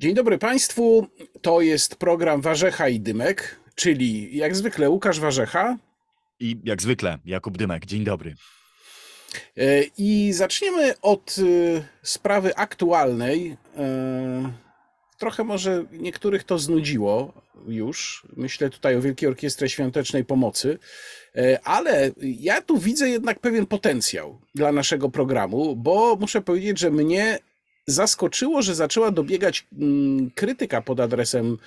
Dzień dobry Państwu. To jest program Warzecha i Dymek, czyli jak zwykle Łukasz Warzecha. I jak zwykle Jakub Dymek. Dzień dobry. E, I zaczniemy od e, sprawy aktualnej. E, trochę może niektórych to znudziło już. Myślę tutaj o Wielkiej Orkiestrze Świątecznej Pomocy, ale ja tu widzę jednak pewien potencjał dla naszego programu, bo muszę powiedzieć, że mnie zaskoczyło, że zaczęła dobiegać mm, krytyka pod adresem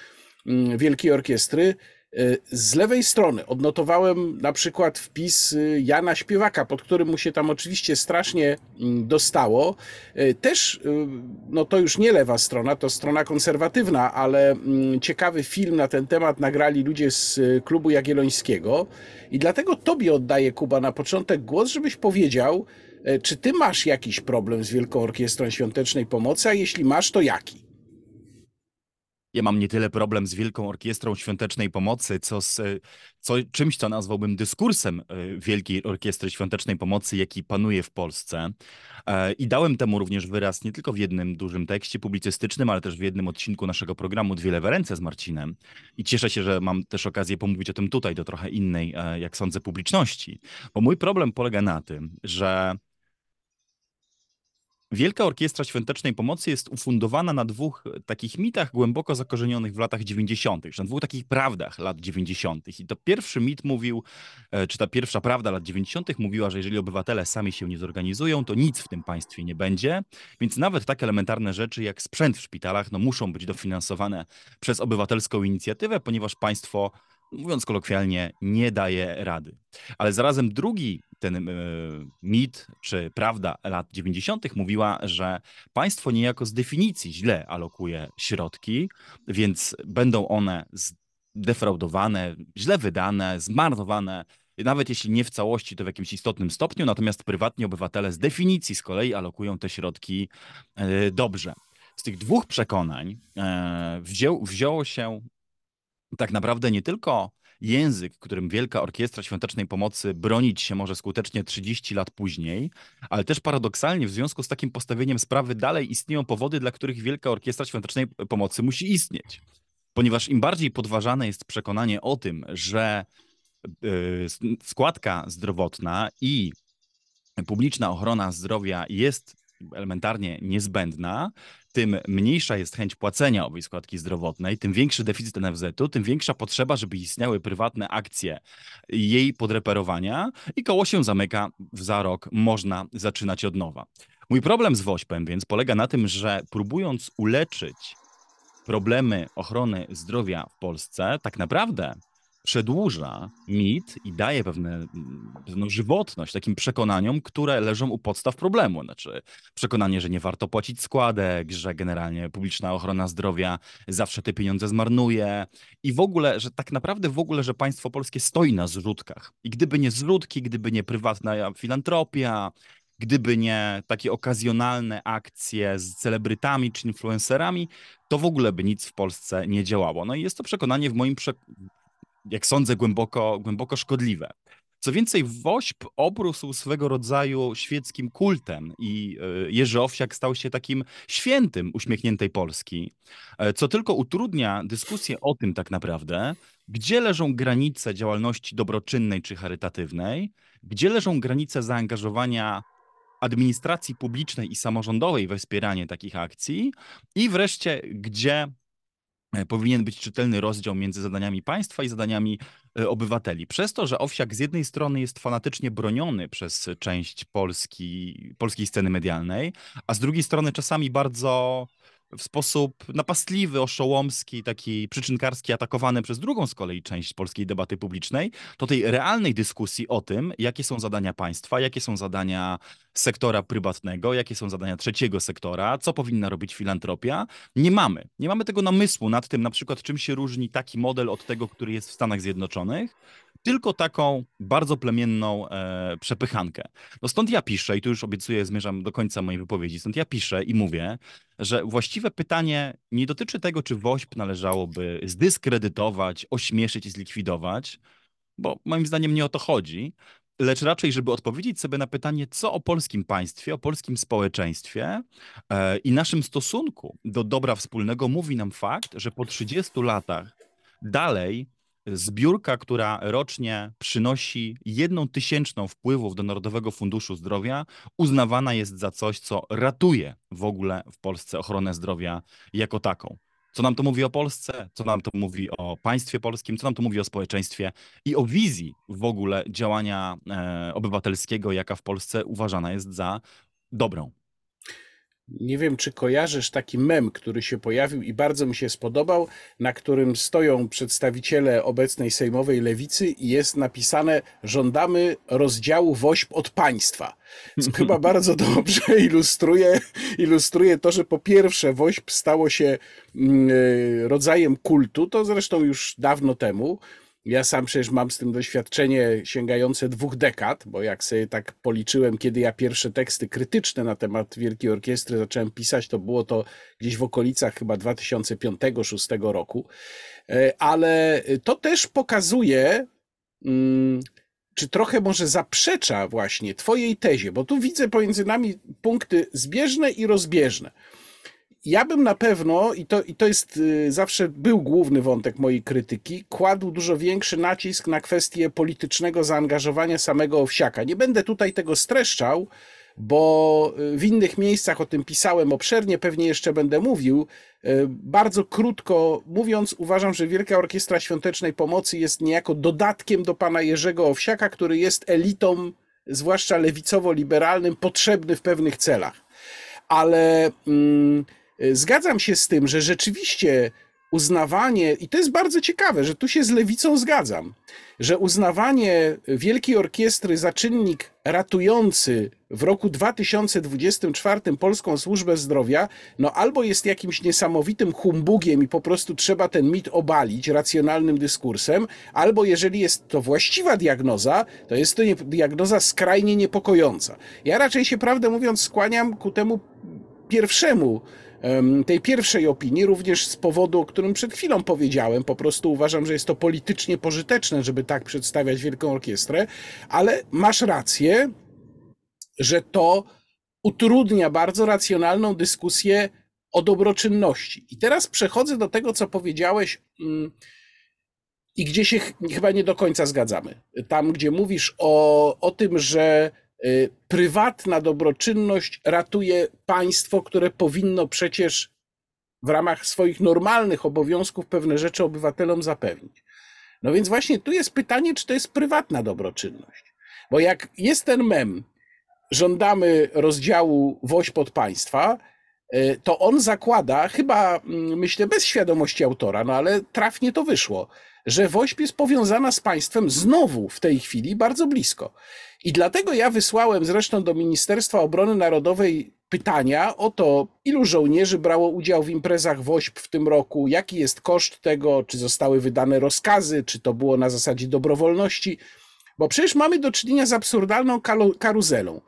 mm, Wielkiej Orkiestry. E, z lewej strony odnotowałem na przykład wpis y, Jana Śpiewaka, pod którym mu się tam oczywiście strasznie mm, dostało. E, też, y, no to już nie lewa strona, to strona konserwatywna, ale ciekawy film na ten temat nagrali ludzie z y, klubu Jagiellońskiego. I dlatego tobie oddaję, Kuba, na początek głos, żebyś powiedział, czy ty masz jakiś problem z Wielką Orkiestrą Świątecznej Pomocy, a jeśli masz, to jaki? Ja mam nie tyle problem z Wielką Orkiestrą Świątecznej Pomocy, co z co, czymś, co nazwałbym dyskursem e, Wielkiej Orkiestry Świątecznej Pomocy, jaki panuje w Polsce. E, I dałem temu również wyraz nie tylko w jednym dużym tekście publicystycznym, ale też w jednym odcinku naszego programu Dwie lewe ręce z Marcinem. I cieszę się, że mam też okazję pomówić o tym tutaj, do trochę innej, jak sądzę, publiczności. Bo mój problem polega na tym, że Wielka Orkiestra Świątecznej Pomocy jest ufundowana na dwóch takich mitach głęboko zakorzenionych w latach 90., na dwóch takich prawdach lat 90. I to pierwszy mit mówił, e, czy ta pierwsza prawda lat 90. mówiła, że jeżeli obywatele sami się nie zorganizują, to nic w tym państwie nie będzie. Więc nawet tak elementarne rzeczy jak sprzęt w szpitalach no, muszą być dofinansowane przez obywatelską inicjatywę, ponieważ państwo mówiąc kolokwialnie, nie daje rady. Ale zarazem drugi ten y, mit czy prawda lat 90. mówiła, że państwo niejako z definicji źle alokuje środki, więc będą one zdefraudowane, źle wydane, zmarnowane. Nawet jeśli nie w całości, to w jakimś istotnym stopniu, natomiast prywatni obywatele z definicji z kolei alokują te środki y, dobrze. Z tych dwóch przekonań y, wziął, wzięło się tak naprawdę nie tylko język, którym Wielka Orkiestra Świątecznej Pomocy bronić się może skutecznie 30 lat później, ale też paradoksalnie w związku z takim postawieniem sprawy dalej istnieją powody, dla których Wielka Orkiestra Świątecznej Pomocy musi istnieć. Ponieważ im bardziej podważane jest przekonanie o tym, że yy, składka zdrowotna i publiczna ochrona zdrowia jest elementarnie niezbędna, tym mniejsza jest chęć płacenia owej składki zdrowotnej, tym większy deficyt NFZ-u, tym większa potrzeba, żeby istniały prywatne akcje jej podreperowania i koło się zamyka, za rok można zaczynać od nowa. Mój problem z WOŚP-em więc polega na tym, że próbując uleczyć problemy ochrony zdrowia w Polsce, tak naprawdę przedłuża mit i daje pewne, pewną żywotność takim przekonaniom, które leżą u podstaw problemu. Znaczy przekonanie, że nie warto płacić składek, że generalnie publiczna ochrona zdrowia zawsze te pieniądze zmarnuje i w ogóle, że tak naprawdę w ogóle, że państwo polskie stoi na zrzutkach. I gdyby nie zrzutki, gdyby nie prywatna filantropia, gdyby nie takie okazjonalne akcje z celebrytami czy influencerami, to w ogóle by nic w Polsce nie działało. No i jest to przekonanie w moim prze jak sądzę, głęboko, głęboko szkodliwe. Co więcej, WOŚP obrósł swego rodzaju świeckim kultem i e, Jerzy Owsiak stał się takim świętym uśmiechniętej Polski, e, co tylko utrudnia dyskusję o tym tak naprawdę, gdzie leżą granice działalności dobroczynnej czy charytatywnej, gdzie leżą granice zaangażowania administracji publicznej i samorządowej we wspieranie takich akcji i wreszcie gdzie powinien być czytelny rozdział między zadaniami państwa i zadaniami e, obywateli. Przez to, że Owsiak z jednej strony jest fanatycznie broniony przez część Polski, polskiej sceny medialnej, a z drugiej strony czasami bardzo w sposób napastliwy, oszołomski, taki przyczynkarski, atakowany przez drugą z kolei część polskiej debaty publicznej, to tej realnej dyskusji o tym, jakie są zadania państwa, jakie są zadania sektora prywatnego, jakie są zadania trzeciego sektora, co powinna robić filantropia, nie mamy. Nie mamy tego namysłu nad tym, na przykład czym się różni taki model od tego, który jest w Stanach Zjednoczonych, tylko taką bardzo plemienną e, przepychankę. No stąd ja piszę, i tu już obiecuję, zmierzam do końca mojej wypowiedzi, stąd ja piszę i mówię, że właściwe pytanie nie dotyczy tego, czy WOŚP należałoby zdyskredytować, ośmieszyć i zlikwidować, bo moim zdaniem nie o to chodzi, lecz raczej, żeby odpowiedzieć sobie na pytanie, co o polskim państwie, o polskim społeczeństwie e, i naszym stosunku do dobra wspólnego mówi nam fakt, że po 30 latach dalej zbiórka, która rocznie przynosi jedną tysięczną wpływów do Narodowego Funduszu Zdrowia, uznawana jest za coś, co ratuje w ogóle w Polsce ochronę zdrowia jako taką. Co nam to mówi o Polsce, co nam to mówi o państwie polskim, co nam to mówi o społeczeństwie i o wizji w ogóle działania e, obywatelskiego, jaka w Polsce uważana jest za dobrą. Nie wiem, czy kojarzysz taki mem, który się pojawił i bardzo mi się spodobał, na którym stoją przedstawiciele obecnej sejmowej lewicy i jest napisane: Żądamy rozdziału WOŚP od państwa. Co chyba bardzo dobrze ilustruje, ilustruje to, że po pierwsze WOŚP stało się mm, e, rodzajem kultu, to zresztą już dawno temu. Ja sam przecież mam z tym doświadczenie sięgające dwóch dekad, bo jak sobie tak policzyłem, kiedy ja pierwsze teksty krytyczne na temat Wielkiej Orkiestry zacząłem pisać, to było to gdzieś w okolicach chyba 2005-2006 roku. E, ale to też pokazuje, mm, czy trochę może zaprzecza właśnie Twojej tezie, bo tu widzę pomiędzy nami punkty zbieżne i rozbieżne ja bym na pewno, i to, i to jest y, zawsze był główny wątek mojej krytyki, kładł dużo większy nacisk na kwestię politycznego zaangażowania samego Owsiaka. Nie będę tutaj tego streszczał, bo y, w innych miejscach o tym pisałem obszernie, pewnie jeszcze będę mówił. Y, bardzo krótko mówiąc, uważam, że Wielka Orkiestra Świątecznej Pomocy jest niejako dodatkiem do pana Jerzego Owsiaka, który jest elitą, zwłaszcza lewicowo-liberalnym, potrzebny w pewnych celach. Ale. Mm, zgadzam się z tym, że rzeczywiście uznawanie, i to jest bardzo ciekawe, że tu się z lewicą zgadzam, że uznawanie Wielkiej Orkiestry za czynnik ratujący w roku 2024 polską służbę zdrowia, no albo jest jakimś niesamowitym humbugiem i po prostu trzeba ten mit obalić racjonalnym dyskursem, albo jeżeli jest to właściwa diagnoza, to jest to diagnoza skrajnie niepokojąca. Ja raczej się, prawdę mówiąc, skłaniam ku temu pierwszemu, tej pierwszej opinii, również z powodu, o którym przed chwilą powiedziałem. Po prostu uważam, że jest to politycznie pożyteczne, żeby tak przedstawiać Wielką Orkiestrę, ale masz rację, że to utrudnia bardzo racjonalną dyskusję o dobroczynności. I teraz przechodzę do tego, co powiedziałeś. Mm, I gdzie się chyba nie do końca zgadzamy. Tam, gdzie mówisz o, o tym, że prywatna dobroczynność ratuje państwo, które powinno przecież w ramach swoich normalnych obowiązków pewne rzeczy obywatelom zapewnić. No więc właśnie tu jest pytanie, czy to jest prywatna dobroczynność. Bo jak jest ten mem, żądamy rozdziału woź pod państwa, y, to on zakłada, chyba mm, myślę bez świadomości autora, no ale trafnie to wyszło, że WOŚP jest powiązana z państwem znowu w tej chwili bardzo blisko. I dlatego ja wysłałem zresztą do Ministerstwa Obrony Narodowej pytania o to, ilu żołnierzy brało udział w imprezach WOŚP w tym roku, jaki jest koszt tego, czy zostały wydane rozkazy, czy to było na zasadzie dobrowolności, bo przecież mamy do czynienia z absurdalną karuzelą.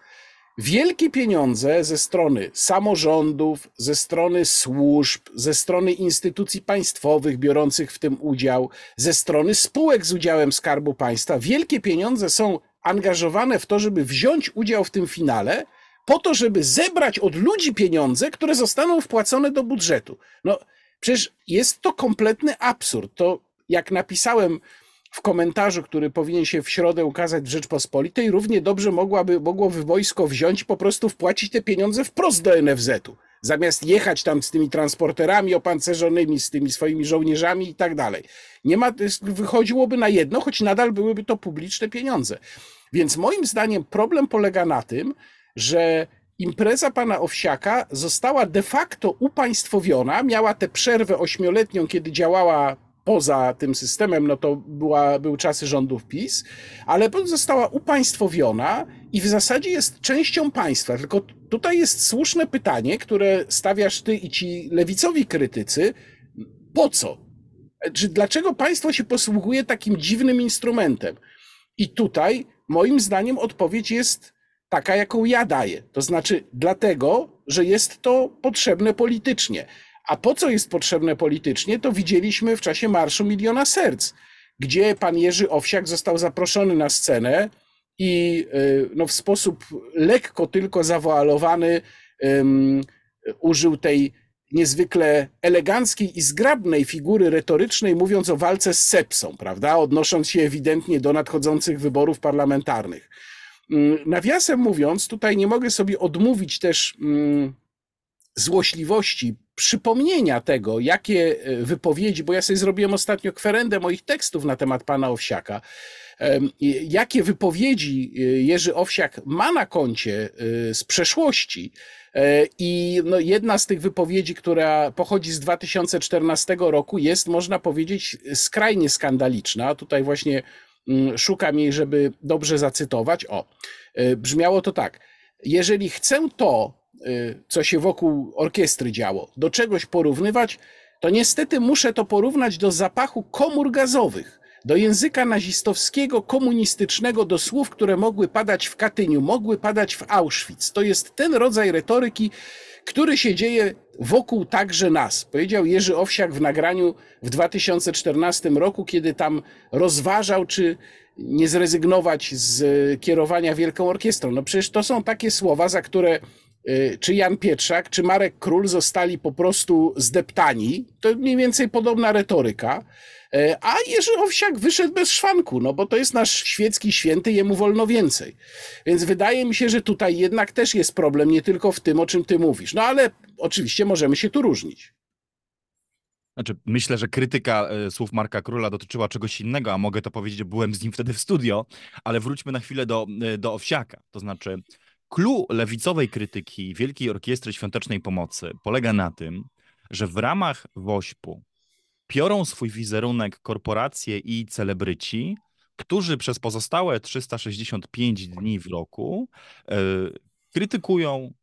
Wielkie pieniądze ze strony samorządów, ze strony służb, ze strony instytucji państwowych biorących w tym udział, ze strony spółek z udziałem Skarbu Państwa, wielkie pieniądze są angażowane w to, żeby wziąć udział w tym finale, po to, żeby zebrać od ludzi pieniądze, które zostaną wpłacone do budżetu. No przecież jest to kompletny absurd. To jak napisałem w komentarzu, który powinien się w środę ukazać w Rzeczpospolitej, równie dobrze mogłaby, mogłoby wojsko wziąć po prostu wpłacić te pieniądze wprost do NFZ-u. Zamiast jechać tam z tymi transporterami opancerzonymi, z tymi swoimi żołnierzami i tak dalej. Nie ma, wychodziłoby na jedno, choć nadal byłyby to publiczne pieniądze. Więc moim zdaniem problem polega na tym, że impreza pana Owsiaka została de facto upaństwowiona, miała tę przerwę ośmioletnią, kiedy działała poza tym systemem, no to była, były czasy rządów PiS, ale została upaństwowiona i w zasadzie jest częścią państwa. Tylko tutaj jest słuszne pytanie, które stawiasz ty i ci lewicowi krytycy. Po co? Czy dlaczego państwo się posługuje takim dziwnym instrumentem? I tutaj moim zdaniem odpowiedź jest taka, jaką ja daję. To znaczy, dlatego, że jest to potrzebne politycznie. A po co jest potrzebne politycznie, to widzieliśmy w czasie Marszu Miliona Serc, gdzie pan Jerzy Owsiak został zaproszony na scenę i no, w sposób lekko tylko zawoalowany um, użył tej niezwykle eleganckiej i zgrabnej figury retorycznej, mówiąc o walce z sepsą, prawda? Odnosząc się ewidentnie do nadchodzących wyborów parlamentarnych. Nawiasem mówiąc, tutaj nie mogę sobie odmówić też złośliwości przypomnienia tego, jakie e, wypowiedzi, bo ja sobie zrobiłem ostatnio kwerendę moich tekstów na temat pana Owsiaka, jakie wypowiedzi e, Jerzy Owsiak ma na koncie e, z przeszłości. I no jedna z tych wypowiedzi, która pochodzi z 2014 roku, jest, można powiedzieć, skrajnie skandaliczna. Tutaj właśnie mm, szukam jej, żeby dobrze zacytować. O, brzmiało to tak. Jeżeli chcę to, co się wokół orkiestry działo, do czegoś porównywać, to niestety muszę to porównać do zapachu komór gazowych, do języka nazistowskiego, komunistycznego, do słów, które mogły padać w Katyniu, mogły padać w Auschwitz. To jest ten rodzaj retoryki, który się dzieje wokół także nas. Powiedział Jerzy Owsiak w nagraniu w 2014 roku, kiedy tam rozważał, czy nie zrezygnować z kierowania Wielką Orkiestrą. No przecież to są takie słowa, za które Y, czy Jan Pietrzak, czy Marek Król zostali po prostu zdeptani. To mniej więcej podobna retoryka. Y, a Jerzy Owsiak wyszedł bez szwanku, no bo to jest nasz świecki święty, jemu wolno więcej. Więc wydaje mi się, że tutaj jednak też jest problem, nie tylko w tym, o czym ty mówisz. No ale oczywiście możemy się tu różnić. Znaczy, myślę, że krytyka y, słów Marka Króla dotyczyła czegoś innego, a mogę to powiedzieć, byłem z nim wtedy w studio, ale wróćmy na chwilę do, do Owsiaka. To znaczy, Clou lewicowej krytyki Wielkiej Orkiestry Świątecznej Pomocy polega na tym, że w ramach WOŚP-u piorą swój wizerunek korporacje i celebryci, którzy przez pozostałe 365 dni w roku yy, krytykują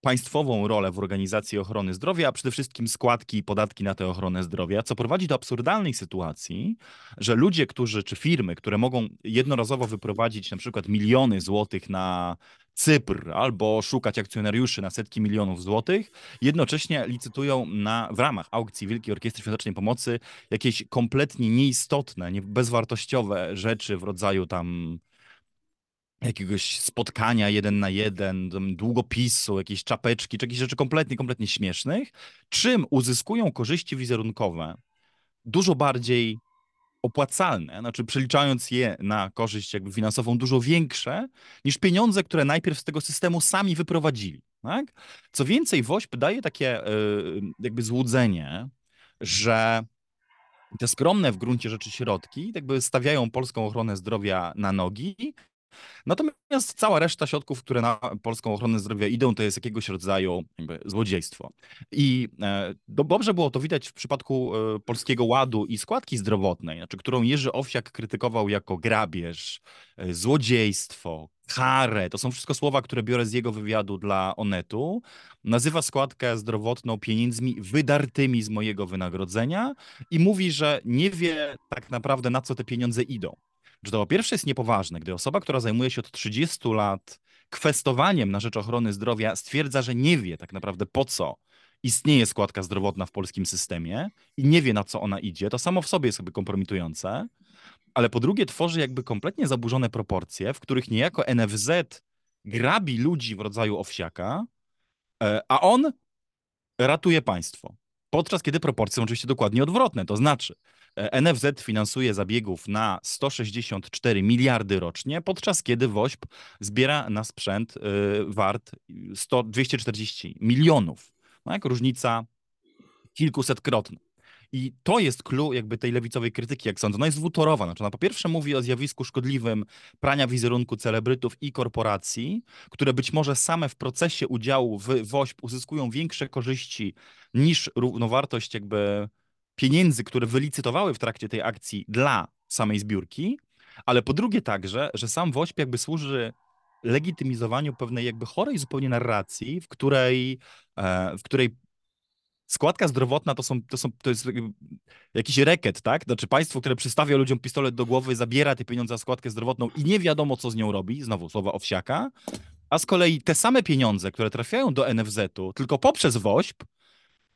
państwową rolę w organizacji ochrony zdrowia, a przede wszystkim składki i podatki na tę ochronę zdrowia, co prowadzi do absurdalnej sytuacji, że ludzie, którzy, czy firmy, które mogą jednorazowo wyprowadzić na przykład miliony złotych na Cypr albo szukać akcjonariuszy na setki milionów złotych, jednocześnie licytują na, w ramach aukcji Wielkiej Orkiestry Świątecznej Pomocy jakieś kompletnie nieistotne, nie, bezwartościowe rzeczy w rodzaju tam jakiegoś spotkania jeden na jeden, długopisu, jakieś czapeczki, czy jakieś rzeczy kompletnie, kompletnie śmiesznych, czym uzyskują korzyści wizerunkowe dużo bardziej opłacalne, znaczy przeliczając je na korzyść jakby finansową dużo większe niż pieniądze, które najpierw z tego systemu sami wyprowadzili. Tak? Co więcej, WOŚP daje takie yy, jakby złudzenie, że te skromne w gruncie rzeczy środki jakby stawiają polską ochronę zdrowia na nogi Natomiast cała reszta środków, które na polską ochronę zdrowia idą, to jest jakiegoś rodzaju złodziejstwo. I e, dobrze było to widać w przypadku e, Polskiego Ładu i składki zdrowotnej, znaczy, którą Jerzy Owsiak krytykował jako grabież, e, złodziejstwo, karę. To są wszystko słowa, które biorę z jego wywiadu dla Onetu. Nazywa składkę zdrowotną pieniędzmi wydartymi z mojego wynagrodzenia i mówi, że nie wie tak naprawdę na co te pieniądze idą że to po pierwsze jest niepoważne, gdy osoba, która zajmuje się od 30 lat kwestowaniem na rzecz ochrony zdrowia, stwierdza, że nie wie tak naprawdę po co istnieje składka zdrowotna w polskim systemie i nie wie na co ona idzie, to samo w sobie jest jakby kompromitujące, ale po drugie tworzy jakby kompletnie zaburzone proporcje, w których niejako NFZ grabi ludzi w rodzaju owsiaka, e, a on ratuje państwo. Podczas kiedy proporcje są oczywiście dokładnie odwrotne, to znaczy NFZ finansuje zabiegów na 164 miliardy rocznie, podczas kiedy WOŚP zbiera na sprzęt y, wart 100, 240 milionów. No jak różnica kilkusetkrotna. I to jest clue jakby tej lewicowej krytyki, jak sądzę. Ona jest dwutorowa. Znaczy ona po pierwsze mówi o zjawisku szkodliwym prania wizerunku celebrytów i korporacji, które być może same w procesie udziału w WOŚP uzyskują większe korzyści niż równowartość jakby pieniędzy, które wylicytowały w trakcie tej akcji dla samej zbiórki, ale po drugie także, że sam WOŚP jakby służy legitymizowaniu pewnej jakby chorej zupełnie narracji, w której, e, w której składka zdrowotna to, są, to, są, to jest jakiś reket, tak? Znaczy państwo, które przystawia ludziom pistolet do głowy, zabiera te pieniądze za składkę zdrowotną i nie wiadomo, co z nią robi, znowu słowa owsiaka, a z kolei te same pieniądze, które trafiają do NFZ-u, tylko poprzez WOŚP,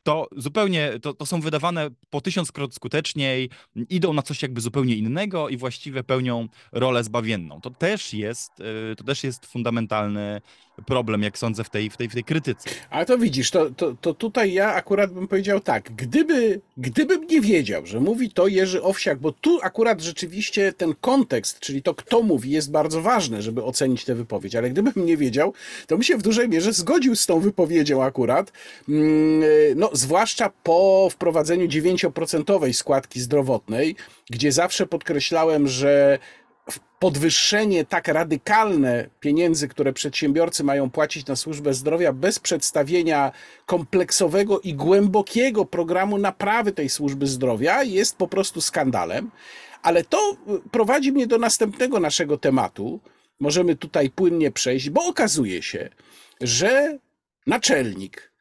to zupełnie, to, to są wydawane po tysiąckrot skuteczniej, idą na coś jakby zupełnie innego i właściwie pełnią rolę zbawienną. To też jest, y, to też jest fundamentalny problem, jak sądzę, w tej, w tej, w tej krytyce. Ale to widzisz, to, to, to tutaj ja akurat bym powiedział tak, gdyby, gdybym nie wiedział, że mówi to Jerzy Owsiak, bo tu akurat rzeczywiście ten kontekst, czyli to kto mówi jest bardzo ważne, żeby ocenić tę wypowiedź, ale gdybym nie wiedział, to bym się w dużej mierze zgodził z tą wypowiedzią akurat, mm, no zwłaszcza po wprowadzeniu 9% składki zdrowotnej, gdzie zawsze podkreślałem, że podwyższenie tak radykalne pieniędzy, które przedsiębiorcy mają płacić na służbę zdrowia bez przedstawienia kompleksowego i głębokiego programu naprawy tej służby zdrowia jest po prostu skandalem. Ale to prowadzi mnie do następnego naszego tematu. Możemy tutaj płynnie przejść, bo okazuje się, że naczelnik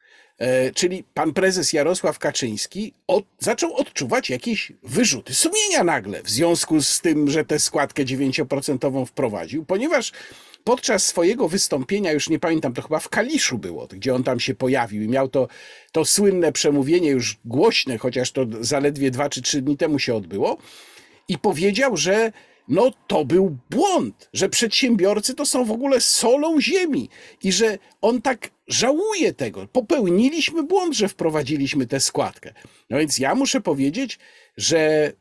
czyli pan prezes Jarosław Kaczyński od, zaczął odczuwać jakieś wyrzuty sumienia nagle w związku z tym, że tę składkę 9% wprowadził, ponieważ podczas swojego wystąpienia, już nie pamiętam, to chyba w Kaliszu było, gdzie on tam się pojawił i miał to, to słynne przemówienie już głośne, chociaż to zaledwie dwa czy trzy dni temu się odbyło, i powiedział, że no to był błąd, że przedsiębiorcy to są w ogóle solą ziemi i że on tak żałuje tego. Popełniliśmy błąd, że wprowadziliśmy tę składkę. No więc ja muszę powiedzieć, że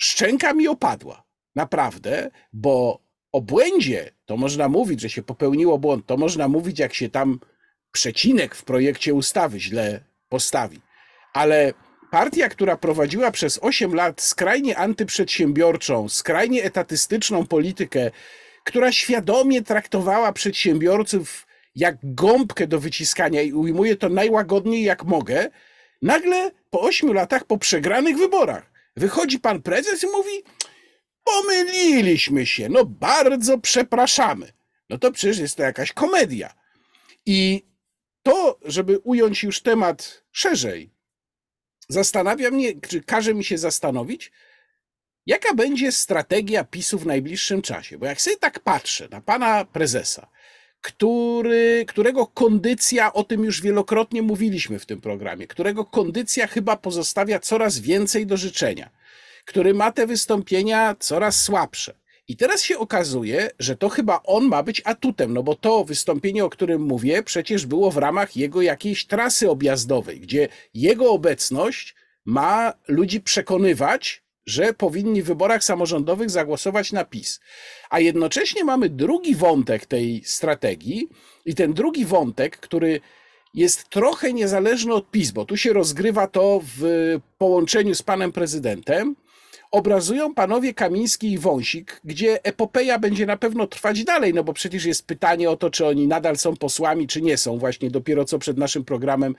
szczęka mi opadła. Naprawdę, bo o błędzie to można mówić, że się popełniło błąd, to można mówić, jak się tam przecinek w projekcie ustawy źle postawi. Ale Partia, która prowadziła przez 8 lat skrajnie antyprzedsiębiorczą, skrajnie etatystyczną politykę, która świadomie traktowała przedsiębiorców jak gąbkę do wyciskania i ujmuję to najłagodniej jak mogę, nagle po 8 latach, po przegranych wyborach, wychodzi pan prezes i mówi: Pomyliliśmy się, no bardzo przepraszamy. No to przecież jest to jakaś komedia. I to, żeby ująć już temat szerzej, zastanawia mnie, czy każe mi się zastanowić, jaka będzie strategia PiSu w najbliższym czasie. Bo jak sobie tak patrzę na pana prezesa, który, którego kondycja, o tym już wielokrotnie mówiliśmy w tym programie, którego kondycja chyba pozostawia coraz więcej do życzenia, który ma te wystąpienia coraz słabsze. I teraz się okazuje, że to chyba on ma być atutem, no bo to wystąpienie, o którym mówię, przecież było w ramach jego jakiejś trasy objazdowej, gdzie jego obecność ma ludzi przekonywać, że powinni w wyborach samorządowych zagłosować na PiS. A jednocześnie mamy drugi wątek tej strategii, i ten drugi wątek, który jest trochę niezależny od PiS, bo tu się rozgrywa to w połączeniu z panem prezydentem obrazują panowie Kamiński i Wąsik, gdzie epopeja będzie na pewno trwać dalej, no bo przecież jest pytanie o to, czy oni nadal są posłami, czy nie są. Właśnie dopiero co przed naszym programem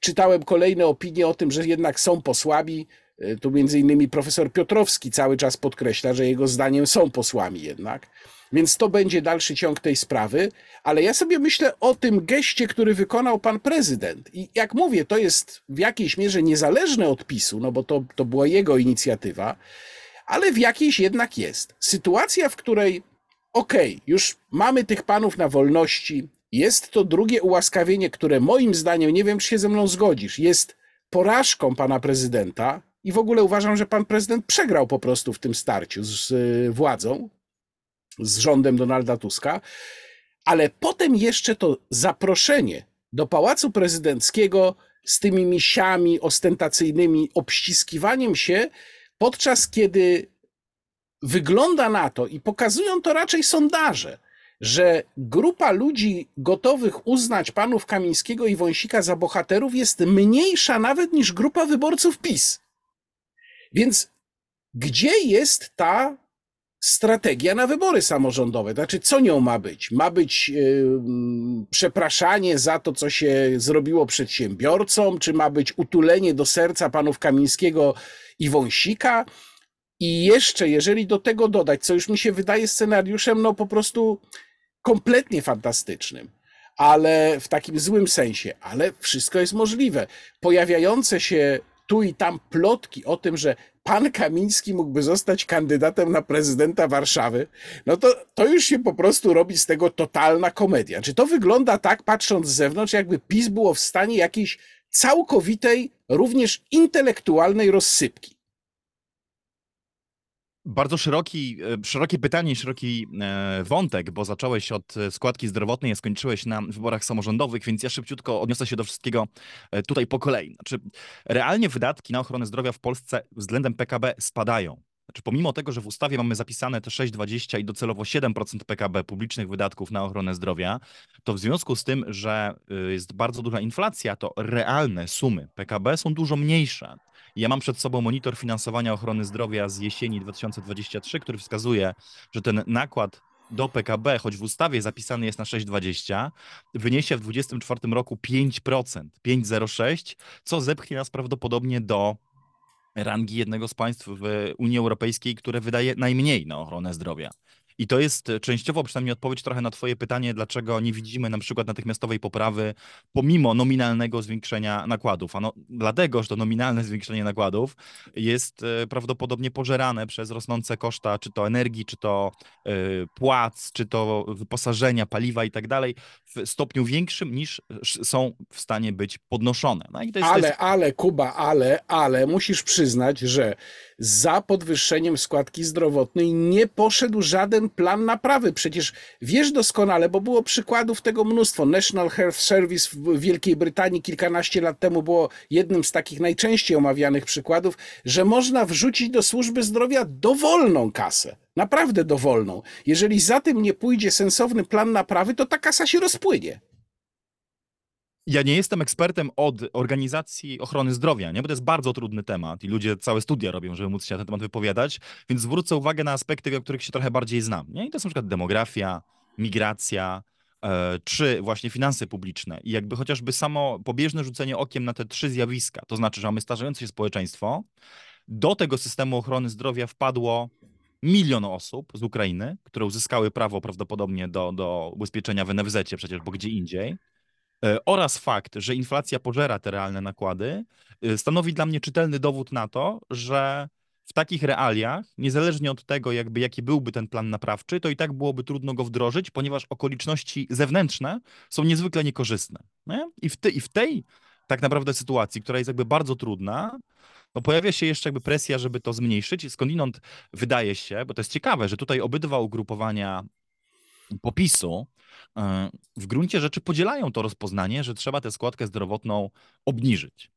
czytałem kolejne opinie o tym, że jednak są posłami. E, tu między innymi profesor Piotrowski cały czas podkreśla, że jego zdaniem są posłami jednak. Więc to będzie dalszy ciąg tej sprawy, ale ja sobie myślę o tym geście, który wykonał pan prezydent. I jak mówię, to jest w jakiejś mierze niezależne od PiSu, no bo to, to była jego inicjatywa, ale w jakiejś jednak jest. Sytuacja, w której okej, okay, już mamy tych panów na wolności, jest to drugie ułaskawienie, które moim zdaniem, nie wiem czy się ze mną zgodzisz, jest porażką pana prezydenta i w ogóle uważam, że pan prezydent przegrał po prostu w tym starciu z władzą, z rządem Donalda Tuska, ale potem jeszcze to zaproszenie do Pałacu Prezydenckiego z tymi misiami ostentacyjnymi, obściskiwaniem się, podczas kiedy wygląda na to i pokazują to raczej sondaże, że grupa ludzi gotowych uznać panów Kamińskiego i Wąsika za bohaterów jest mniejsza nawet niż grupa wyborców PiS. Więc gdzie jest ta strategia na wybory samorządowe. Znaczy, co nią ma być? Ma być yy, przepraszanie za to, co się zrobiło przedsiębiorcom, czy ma być utulenie do serca panów Kamińskiego i Wąsika? I jeszcze, jeżeli do tego dodać, co już mi się wydaje scenariuszem, no po prostu kompletnie fantastycznym, ale w takim złym sensie, ale wszystko jest możliwe. Pojawiające się tu i tam plotki o tym, że pan Kamiński mógłby zostać kandydatem na prezydenta Warszawy, no to, to już się po prostu robi z tego totalna komedia. Czy to wygląda tak, patrząc z zewnątrz, jakby PiS było w stanie jakiejś całkowitej, również intelektualnej rozsypki. Bardzo szeroki, e, szerokie pytanie, szeroki e, wątek, bo zacząłeś od e, składki zdrowotnej, a skończyłeś na wyborach samorządowych, więc ja szybciutko odniosę się do wszystkiego tutaj po kolei. Znaczy, realnie wydatki na ochronę zdrowia w Polsce względem PKB spadają. Znaczy, pomimo tego, że w ustawie mamy zapisane te 6,20 i docelowo 7% PKB publicznych wydatków na ochronę zdrowia, to w związku z tym, że jest bardzo duża inflacja, to realne sumy PKB są dużo mniejsze. Ja mam przed sobą monitor finansowania ochrony zdrowia z jesieni 2023, który wskazuje, że ten nakład do PKB, choć w ustawie zapisany jest na 6,20, wyniesie w 2024 roku 5%, 5,06, co zepchnie nas prawdopodobnie do rangi jednego z państw w Unii Europejskiej, które wydaje najmniej na ochronę zdrowia. I to jest e, częściowo przynajmniej odpowiedź trochę na Twoje pytanie, dlaczego nie widzimy na przykład natychmiastowej poprawy pomimo nominalnego zwiększenia nakładów. Ano, dlatego, że to nominalne zwiększenie nakładów jest e, prawdopodobnie pożerane przez rosnące koszta, czy to energii, czy to e, płac, czy to wyposażenia, paliwa i tak dalej, w stopniu większym niż są w stanie być podnoszone. No jest, ale, jest... ale, Kuba, ale, ale musisz przyznać, że za podwyższeniem składki zdrowotnej nie poszedł żaden plan naprawy. Przecież wiesz doskonale, bo było przykładów tego mnóstwo. National Health Service w Wielkiej Brytanii kilkanaście lat temu było jednym z takich najczęściej omawianych przykładów, że można wrzucić do służby zdrowia dowolną kasę. Naprawdę dowolną. Jeżeli za tym nie pójdzie sensowny plan naprawy, to ta kasa się rozpłynie. Ja nie jestem ekspertem od organizacji ochrony zdrowia, nie? bo to jest bardzo trudny temat i ludzie całe studia robią, żeby móc się na ten temat wypowiadać, więc zwrócę uwagę na aspekty, o których się trochę bardziej znam. Nie? I to są na przykład demografia, migracja, e, czy właśnie finanse publiczne. I jakby chociażby samo pobieżne rzucenie okiem na te trzy zjawiska, to znaczy, że mamy starzejące się społeczeństwo, do tego systemu ochrony zdrowia wpadło milion osób z Ukrainy, które uzyskały prawo prawdopodobnie do, do ubezpieczenia w NFZ przecież, bo gdzie indziej. E, oraz fakt, że inflacja pożera te realne nakłady, e, stanowi dla mnie czytelny dowód na to, że w takich realiach, niezależnie od tego, jakby jaki byłby ten plan naprawczy, to i tak byłoby trudno go wdrożyć, ponieważ okoliczności zewnętrzne są niezwykle niekorzystne. Nie? I, w I w tej tak naprawdę sytuacji, która jest jakby bardzo trudna, no pojawia się jeszcze jakby presja, żeby to zmniejszyć. Skądinąd wydaje się, bo to jest ciekawe, że tutaj obydwa ugrupowania popisu w gruncie rzeczy podzielają to rozpoznanie, że trzeba tę składkę zdrowotną obniżyć.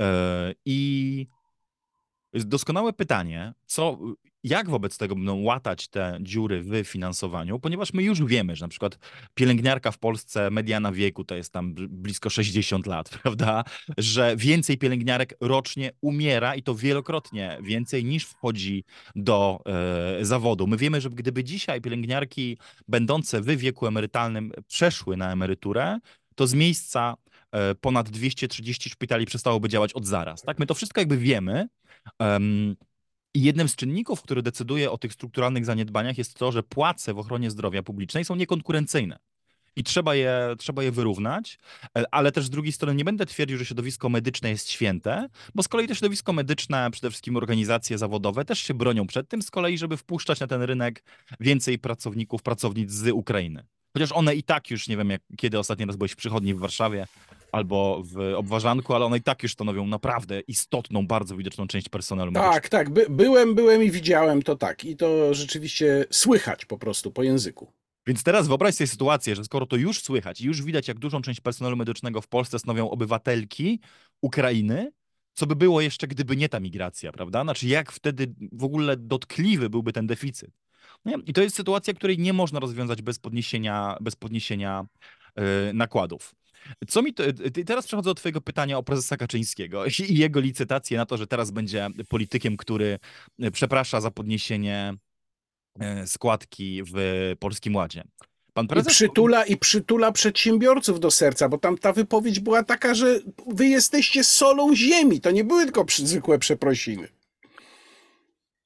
E, I doskonałe pytanie, co, jak wobec tego będą łatać te dziury w finansowaniu, ponieważ my już wiemy, że na przykład pielęgniarka w Polsce, mediana wieku to jest tam blisko 60 lat, prawda? Że więcej pielęgniarek rocznie umiera i to wielokrotnie więcej niż wchodzi do e, zawodu. My wiemy, że gdyby dzisiaj pielęgniarki będące w wieku emerytalnym przeszły na emeryturę, to z miejsca e, ponad 230 szpitali przestałoby działać od zaraz. Tak? My to wszystko jakby wiemy, i jednym z czynników, który decyduje o tych strukturalnych zaniedbaniach jest to, że płace w ochronie zdrowia publicznej są niekonkurencyjne. I trzeba je, trzeba je wyrównać, e, ale też z drugiej strony nie będę twierdził, że środowisko medyczne jest święte, bo z kolei to środowisko medyczne, przede wszystkim organizacje zawodowe też się bronią przed tym z kolei, żeby wpuszczać na ten rynek więcej pracowników, pracownic z Ukrainy. Chociaż one i tak już, nie wiem jak, kiedy ostatni raz byłeś w przychodni w Warszawie, albo w obważanku, ale one i tak już stanowią naprawdę istotną, bardzo widoczną część personelu medycznego. Tak, tak. By, byłem, byłem i widziałem to tak. I to rzeczywiście słychać po prostu po języku. Więc teraz wyobraź sobie sytuację, że skoro to już słychać i już widać, jak dużą część personelu medycznego w Polsce stanowią obywatelki Ukrainy, co by było jeszcze, gdyby nie ta migracja, prawda? Znaczy, jak wtedy w ogóle dotkliwy byłby ten deficyt. Nie? I to jest sytuacja, której nie można rozwiązać bez podniesienia, bez podniesienia yy, nakładów. Co mi to, teraz przechodzę do twojego pytania o prezesa Kaczyńskiego i jego licytację na to, że teraz będzie politykiem, który e, przeprasza za podniesienie e, składki w Polskim Ładzie. Pan prezes... I przytula, I przytula przedsiębiorców do serca, bo tam ta wypowiedź była taka, że wy jesteście solą ziemi. To nie były tylko zwykłe przeprosiny.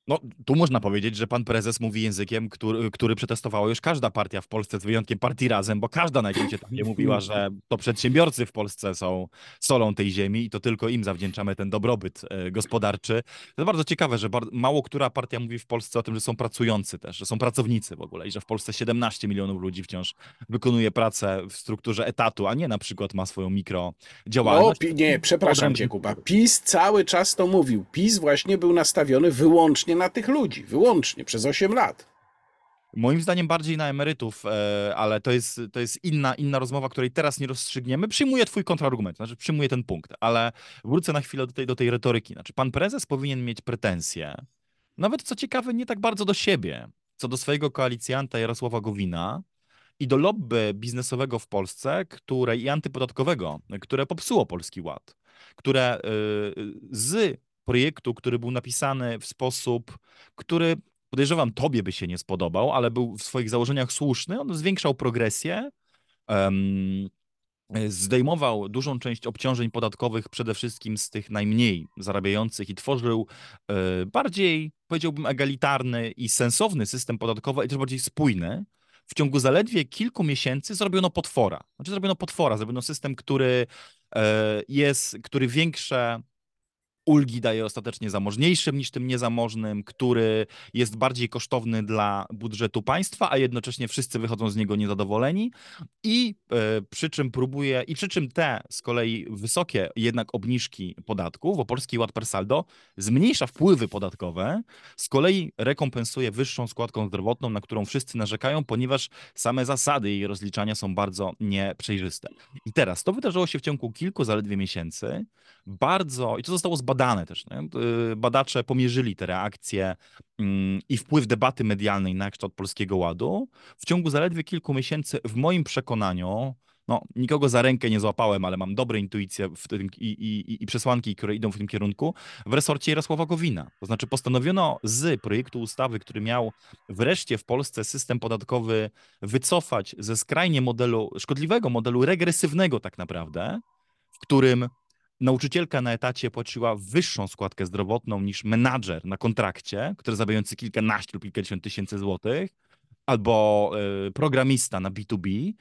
No, tu można powiedzieć, że pan prezes mówi językiem, który, który przetestowała już każda partia w Polsce, z wyjątkiem partii Razem, bo każda na jakimś etapie mówiła, że to przedsiębiorcy w Polsce są solą tej ziemi i to tylko im zawdzięczamy ten dobrobyt e, gospodarczy. To bardzo ciekawe, że mało która partia mówi w Polsce o tym, że są pracujący też, że są pracownicy w ogóle i że w Polsce 17 milionów ludzi wciąż wykonuje pracę w strukturze etatu, a nie na przykład ma swoją mikrodziałalność. No, nie, przepraszam cię, Kuba. PiS cały czas to mówił. PiS właśnie był nastawiony wyłącznie na tych ludzi, wyłącznie przez 8 lat. Moim zdaniem bardziej na emerytów, e, ale to jest, to jest inna, inna rozmowa, której teraz nie rozstrzygniemy. Przyjmuję twój kontrargument, znaczy przyjmuję ten punkt, ale wrócę na chwilę do tej, do tej retoryki. Znaczy pan prezes powinien mieć pretensje, nawet co ciekawe, nie tak bardzo do siebie, co do swojego koalicjanta Jarosława Gowina i do lobby biznesowego w Polsce, które i antypodatkowego, które popsuło Polski Ład, które y, z projektu, który był napisany w sposób, który podejrzewam tobie by się nie spodobał, ale był w swoich założeniach słuszny. On zwiększał progresję, um, zdejmował dużą część obciążeń podatkowych przede wszystkim z tych najmniej zarabiających i tworzył y, bardziej, powiedziałbym, egalitarny i sensowny system podatkowy i też bardziej spójny. W ciągu zaledwie kilku miesięcy zrobiono potwora. Znaczy zrobiono potwora, zrobiono system, który y, jest, który większe ulgi daje ostatecznie zamożniejszym niż tym niezamożnym, który jest bardziej kosztowny dla budżetu państwa, a jednocześnie wszyscy wychodzą z niego niezadowoleni i e, przy czym próbuje, i przy czym te z kolei wysokie jednak obniżki podatków, bo Polski Ład per saldo zmniejsza wpływy podatkowe, z kolei rekompensuje wyższą składką zdrowotną, na którą wszyscy narzekają, ponieważ same zasady jej rozliczania są bardzo nieprzejrzyste. I teraz, to wydarzyło się w ciągu kilku zaledwie miesięcy, bardzo, i to zostało zbadane badane też. Nie? Badacze pomierzyli te reakcje mm, i wpływ debaty medialnej na kształt Polskiego Ładu. W ciągu zaledwie kilku miesięcy, w moim przekonaniu, no, nikogo za rękę nie złapałem, ale mam dobre intuicje tym, i, i, i, przesłanki, które idą w tym kierunku, w resorcie Jarosława Gowina. To znaczy postanowiono z projektu ustawy, który miał wreszcie w Polsce system podatkowy wycofać ze skrajnie modelu, szkodliwego modelu regresywnego tak naprawdę, w którym nauczycielka na etacie płaciła wyższą składkę zdrowotną niż menadżer na kontrakcie, który zarabiający kilkanaście lub kilkadziesiąt tysięcy złotych, albo y, programista na B2B.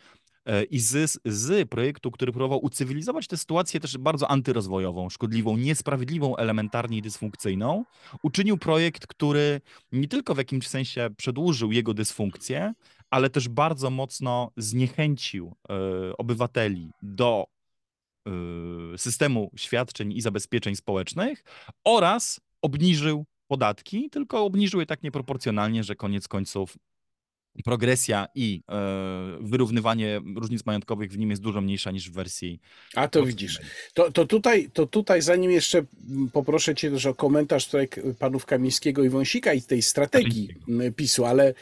E, I z, z projektu, który próbował ucywilizować tę sytuację też bardzo antyrozwojową, szkodliwą, niesprawiedliwą, elementarnie dysfunkcyjną, uczynił projekt, który nie tylko w jakimś sensie przedłużył jego dysfunkcję, ale też bardzo mocno zniechęcił y, obywateli do systemu świadczeń i zabezpieczeń społecznych oraz obniżył podatki, tylko obniżył je tak nieproporcjonalnie, że koniec końców progresja i e, wyrównywanie różnic majątkowych w nim jest dużo mniejsza niż w wersji. A to widzisz. To, to, tutaj, to tutaj, zanim jeszcze poproszę Cię też o komentarz tutaj panów Kamińskiego i Wąsika i tej strategii PiSu, ale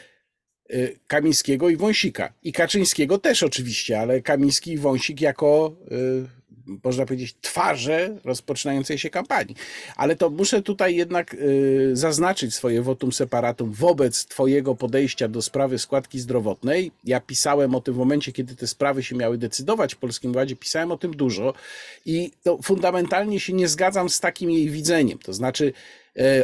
y, Kamińskiego i Wąsika. I Kaczyńskiego też oczywiście, ale Kamiński i Wąsik jako y, można powiedzieć, twarze rozpoczynającej się kampanii. Ale to muszę tutaj jednak y, zaznaczyć swoje votum separatum wobec Twojego podejścia do sprawy składki zdrowotnej. Ja pisałem o tym w momencie, kiedy te sprawy się miały decydować w Polskim Ładzie, pisałem o tym dużo i to fundamentalnie się nie zgadzam z takim jej widzeniem. To znaczy,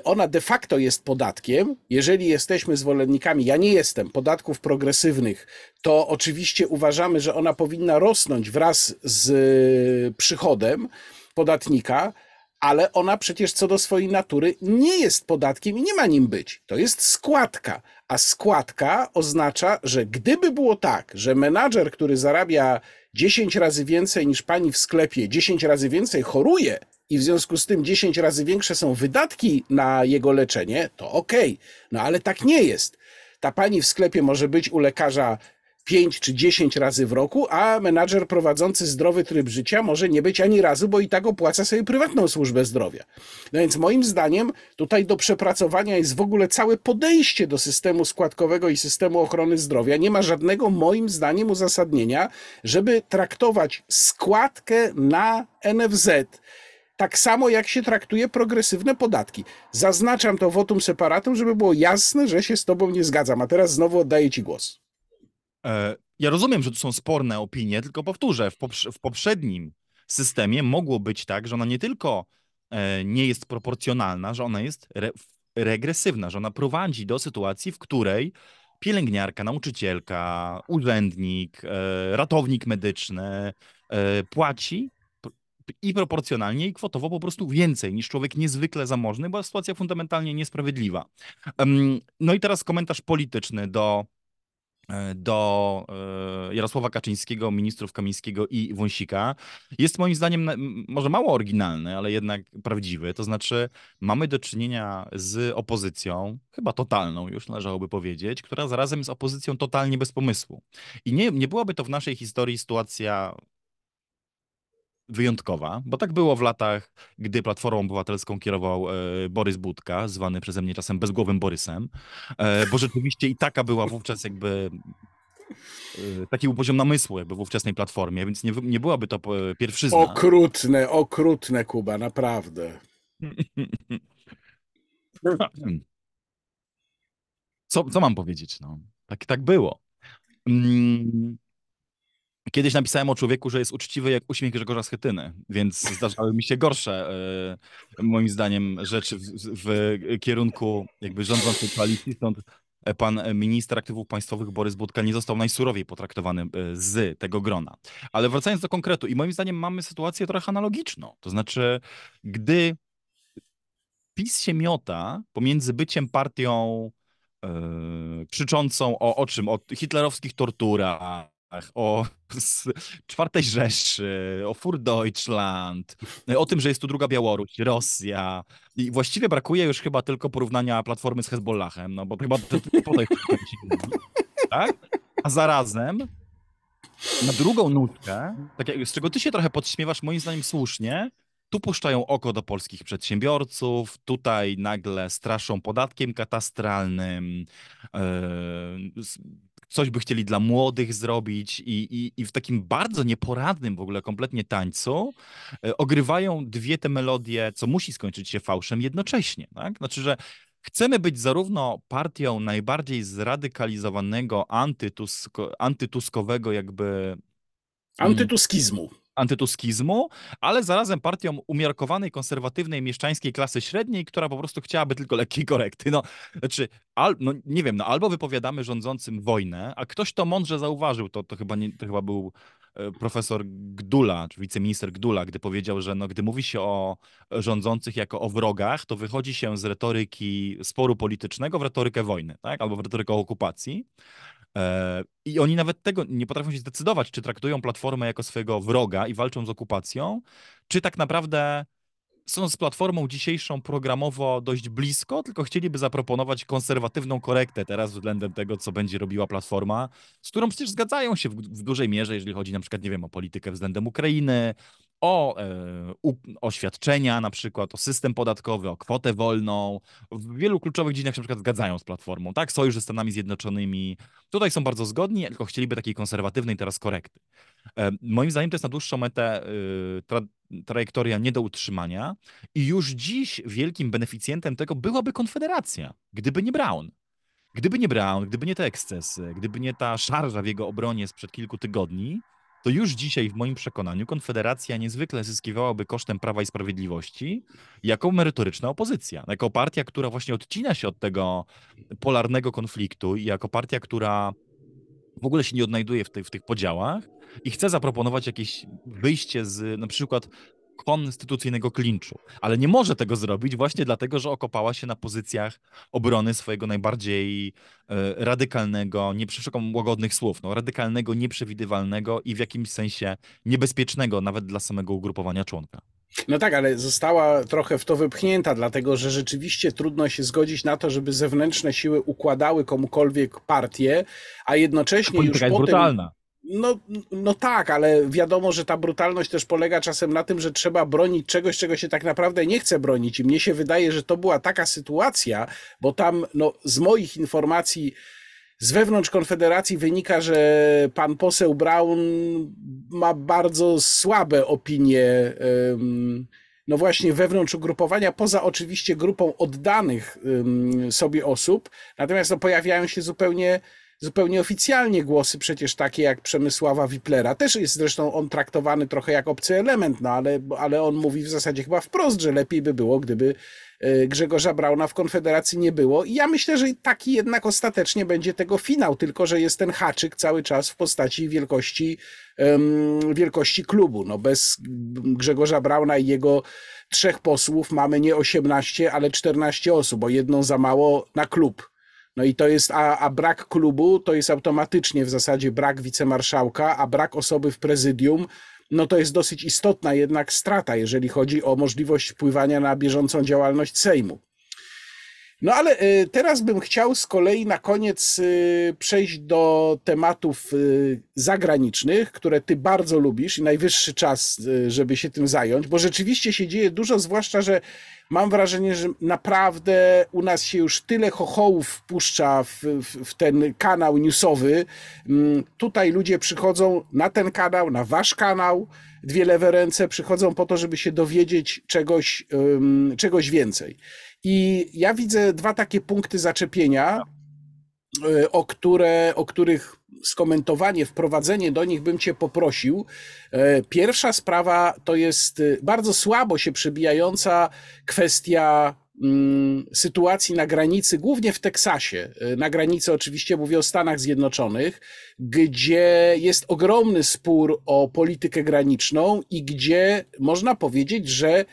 ona de facto jest podatkiem. Jeżeli jesteśmy zwolennikami, ja nie jestem, podatków progresywnych, to oczywiście uważamy, że ona powinna rosnąć wraz z przychodem podatnika, ale ona przecież co do swojej natury nie jest podatkiem i nie ma nim być. To jest składka, a składka oznacza, że gdyby było tak, że menadżer, który zarabia 10 razy więcej niż pani w sklepie, 10 razy więcej choruje, i w związku z tym 10 razy większe są wydatki na jego leczenie, to okej. Okay. No ale tak nie jest. Ta pani w sklepie może być u lekarza 5 czy 10 razy w roku, a menadżer prowadzący zdrowy tryb życia może nie być ani razu, bo i tak opłaca sobie prywatną służbę zdrowia. No więc moim zdaniem tutaj do przepracowania jest w ogóle całe podejście do systemu składkowego i systemu ochrony zdrowia. Nie ma żadnego moim zdaniem uzasadnienia, żeby traktować składkę na NFZ tak samo jak się traktuje progresywne podatki. Zaznaczam to votum separatum, żeby było jasne, że się z tobą nie zgadzam. A teraz znowu oddaję ci głos. E, ja rozumiem, że to są sporne opinie, tylko powtórzę, w, poprze w poprzednim systemie mogło być tak, że ona nie tylko e, nie jest proporcjonalna, że ona jest re regresywna, że ona prowadzi do sytuacji, w której pielęgniarka, nauczycielka, urzędnik, e, ratownik medyczny płaci i proporcjonalnie i kwotowo po prostu więcej niż człowiek niezwykle zamożny, bo sytuacja fundamentalnie niesprawiedliwa. No i teraz komentarz polityczny do E, do e, Jarosława Kaczyńskiego, ministrów Kamińskiego i Wąsika jest moim zdaniem może mało oryginalny, ale jednak prawdziwy. To znaczy mamy do czynienia z opozycją, chyba totalną już należałoby powiedzieć, która zarazem jest opozycją totalnie bez pomysłu. I nie, nie byłaby to w naszej historii sytuacja wyjątkowa, bo tak było w latach, gdy Platformą Obywatelską kierował e, Borys Budka, zwany przeze mnie czasem bezgłowym Borysem, e, bo rzeczywiście i taka była wówczas jakby e, taki był poziom namysłu jakby w ówczesnej Platformie, więc nie, nie byłaby to pierwszyzna. Okrutne, okrutne Kuba, naprawdę. Co, co mam powiedzieć? No, tak, tak było. Mm. Kiedyś napisałem o człowieku, że jest uczciwy jak uśmiech Grzegorza Schetyny, więc zdarzały mi się gorsze, e, moim zdaniem, rzeczy w, w kierunku jakby rządzącej koalicji, stąd pan minister aktywów państwowych Borys Budka nie został najsurowiej potraktowany e, z tego grona. Ale wracając do konkretu, i moim zdaniem mamy sytuację trochę analogiczną. To znaczy, gdy PiS się miota pomiędzy byciem partią yy, krzyczącą o, o czym? O hitlerowskich torturach, o czwartej Rzeszy, o Fur Deutschland, o tym, że jest tu druga Białoruś, Rosja. I właściwie brakuje już chyba tylko porównania Platformy z Hezbollahem, no bo chyba to, to, tak? A zarazem na drugą nutkę, tak jak, z czego ty się trochę podśmiewasz, moim zdaniem słusznie, tu puszczają oko do polskich przedsiębiorców, tutaj nagle straszą podatkiem katastralnym, yy, coś by chcieli dla młodych zrobić i, i, i w takim bardzo nieporadnym w ogóle kompletnie tańcu e, ogrywają dwie te melodie, co musi skończyć się fałszem jednocześnie. Tak? Znaczy, że chcemy być zarówno partią najbardziej zradykalizowanego antytusko, antytuskowego jakby... Mm, Antytuskizmu antytuskizmu, ale zarazem partią umiarkowanej, konserwatywnej, mieszczańskiej klasy średniej, która po prostu chciałaby tylko lekkiej korekty. No, znaczy, al, no nie wiem, no albo wypowiadamy rządzącym wojnę, a ktoś to mądrze zauważył, to, to, chyba, nie, to chyba był e, profesor Gdula, czy wiceminister Gdula, gdy powiedział, że no, gdy mówi się o rządzących jako o wrogach, to wychodzi się z retoryki sporu politycznego w retorykę wojny, tak? albo w retorykę okupacji. E, I oni nawet tego nie potrafią się zdecydować, czy traktują Platformę jako swojego wroga i walczą z okupacją, czy tak naprawdę są z Platformą dzisiejszą programowo dość blisko, tylko chcieliby zaproponować konserwatywną korektę teraz względem tego, co będzie robiła Platforma, z którą przecież zgadzają się w, w dużej mierze, jeżeli chodzi na przykład, nie wiem, o politykę względem Ukrainy, o e, oświadczenia na przykład, o system podatkowy, o kwotę wolną. W wielu kluczowych dziedzinach się na przykład zgadzają z Platformą, tak? Sojusz ze Stanami Zjednoczonymi. Tutaj są bardzo zgodni, tylko chcieliby takiej konserwatywnej teraz korekty. E, moim zdaniem to jest na dłuższą metę e, tra trajektoria nie do utrzymania i już dziś wielkim beneficjentem tego byłaby Konfederacja, gdyby nie Brown. Gdyby nie Brown, gdyby nie te ekscesy, gdyby nie ta szarża w jego obronie sprzed kilku tygodni, to już dzisiaj w moim przekonaniu Konfederacja niezwykle zyskiwałaby kosztem Prawa i Sprawiedliwości jako merytoryczna opozycja, jako partia, która właśnie odcina się od tego polarnego konfliktu i jako partia, która w ogóle się nie odnajduje w, w tych podziałach i chce zaproponować jakieś wyjście z na przykład konstytucyjnego klinczu, ale nie może tego zrobić właśnie dlatego, że okopała się na pozycjach obrony swojego najbardziej e, radykalnego, nie przeszukam łagodnych słów, no, radykalnego, nieprzewidywalnego i w jakimś sensie niebezpiecznego nawet dla samego ugrupowania członka. No tak, ale została trochę w to wypchnięta, dlatego że rzeczywiście trudno się zgodzić na to, żeby zewnętrzne siły układały komukolwiek partię, a jednocześnie już potem... brutalna. No, no tak, ale wiadomo, że ta brutalność też polega czasem na tym, że trzeba bronić czegoś, czego się tak naprawdę nie chce bronić. I mnie się wydaje, że to była taka sytuacja, bo tam no, z moich informacji z wewnątrz Konfederacji wynika, że pan poseł Brown ma bardzo słabe opinie. No właśnie wewnątrz ugrupowania, poza oczywiście grupą oddanych sobie osób, natomiast no, pojawiają się zupełnie zupełnie oficjalnie głosy przecież takie jak Przemysława Wiplera. Też jest zresztą on traktowany trochę jak obcy element, no ale, ale on mówi w zasadzie chyba wprost, że lepiej by było, gdyby Grzegorza Brauna w Konfederacji nie było. I ja myślę, że taki jednak ostatecznie będzie tego finał, tylko że jest ten haczyk cały czas w postaci wielkości, wielkości klubu. No bez Grzegorza Brauna i jego trzech posłów mamy nie 18, ale 14 osób, bo jedną za mało na klub. No i to jest, a, a brak klubu to jest automatycznie w zasadzie brak wicemarszałka, a brak osoby w prezydium no to jest dosyć istotna jednak strata, jeżeli chodzi o możliwość wpływania na bieżącą działalność Sejmu. No ale y, teraz bym chciał z kolei na koniec y, przejść do tematów y, zagranicznych, które ty bardzo lubisz i najwyższy czas, żeby się tym zająć, bo rzeczywiście się dzieje dużo, zwłaszcza, że mam wrażenie, że naprawdę u nas się już tyle chochołów wpuszcza w, w, w, ten kanał newsowy. Mm, tutaj ludzie przychodzą na ten kanał, na wasz kanał, dwie lewe ręce, przychodzą po to, żeby się dowiedzieć czegoś, czegoś więcej. I ja widzę dwa takie punkty zaczepienia, e, o, które, o których skomentowanie, wprowadzenie do nich bym Cię poprosił. E, pierwsza sprawa to jest e, bardzo słabo się przebijająca kwestia mm, sytuacji na granicy, głównie w Teksasie. Na granicy oczywiście mówię o Stanach Zjednoczonych, gdzie jest ogromny spór o politykę graniczną i gdzie można powiedzieć, że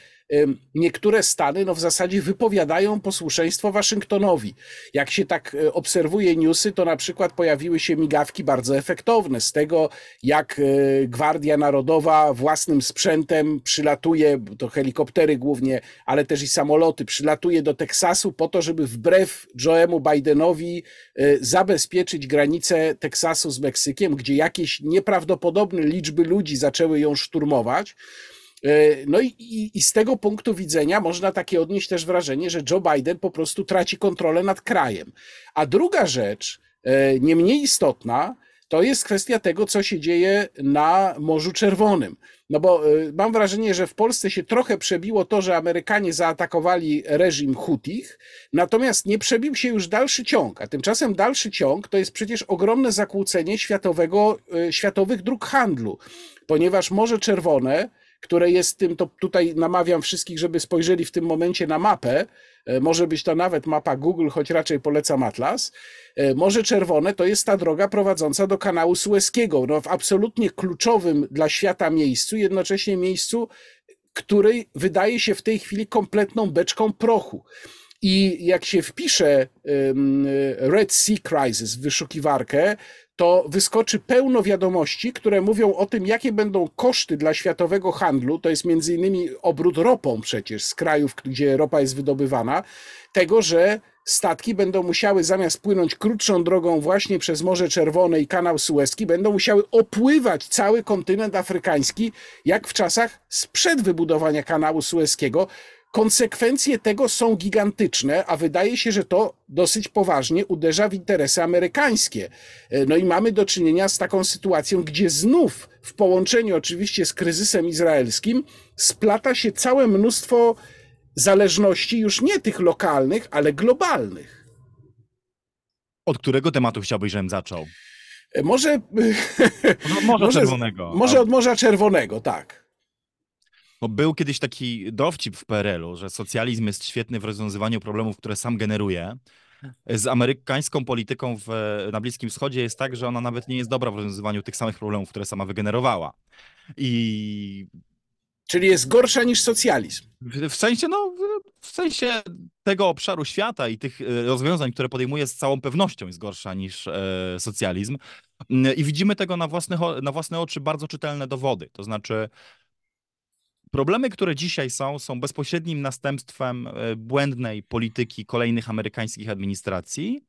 niektóre stany no w zasadzie wypowiadają posłuszeństwo Waszyngtonowi. Jak się tak e, obserwuje newsy, to na przykład pojawiły się migawki bardzo efektowne z tego, jak e, Gwardia Narodowa własnym sprzętem przylatuje, to helikoptery głównie, ale też i samoloty, przylatuje do Teksasu po to, żeby wbrew Joemu Bidenowi e, zabezpieczyć granicę Teksasu z Meksykiem, gdzie jakieś nieprawdopodobne liczby ludzi zaczęły ją szturmować. E, no i, i, i, z tego punktu widzenia można takie odnieść też wrażenie, że Joe Biden po prostu traci kontrolę nad krajem. A druga rzecz, e, nie mniej istotna, to jest kwestia tego, co się dzieje na Morzu Czerwonym. No bo e, mam wrażenie, że w Polsce się trochę przebiło to, że Amerykanie zaatakowali reżim Hutich, natomiast nie przebił się już dalszy ciąg. A tymczasem dalszy ciąg to jest przecież ogromne zakłócenie światowego, światowych dróg handlu, ponieważ Morze Czerwone które jest tym, to tutaj namawiam wszystkich, żeby spojrzeli w tym momencie na mapę. E, może być to nawet mapa Google, choć raczej polecam Atlas. E, Morze Czerwone to jest ta droga prowadząca do kanału Sueskiego, no w absolutnie kluczowym dla świata miejscu, jednocześnie miejscu, który wydaje się w tej chwili kompletną beczką prochu. I jak się wpisze Red Sea Crisis w wyszukiwarkę, to wyskoczy pełno wiadomości, które mówią o tym, jakie będą koszty dla światowego handlu, to jest między innymi obrót ropą przecież z krajów, gdzie ropa jest wydobywana, tego, że statki będą musiały zamiast płynąć krótszą drogą właśnie przez Morze Czerwone i kanał Suezki, będą musiały opływać cały kontynent afrykański, jak w czasach sprzed wybudowania kanału Suezkiego, Konsekwencje tego są gigantyczne, a wydaje się, że to dosyć poważnie uderza w interesy amerykańskie. E, no i mamy do czynienia z taką sytuacją, gdzie znów w połączeniu oczywiście z kryzysem izraelskim splata się całe mnóstwo zależności, już nie tych lokalnych, ale globalnych. Od którego tematu chciałbyś, żebym zaczął? E, może. Od Morza Czerwonego. Może od Morza Czerwonego, tak. Bo był kiedyś taki dowcip w PRL-u, że socjalizm jest świetny w rozwiązywaniu problemów, które sam generuje. Z amerykańską polityką w, na Bliskim Wschodzie jest tak, że ona nawet nie jest dobra w rozwiązywaniu tych samych problemów, które sama wygenerowała. I Czyli jest gorsza niż socjalizm. W, w, sensie, no, w sensie tego obszaru świata i tych e, rozwiązań, które podejmuje z całą pewnością jest gorsza niż e, socjalizm. I widzimy tego na własne, na własne oczy bardzo czytelne dowody. To znaczy, Problemy, które dzisiaj są, są bezpośrednim następstwem e, błędnej polityki kolejnych amerykańskich administracji,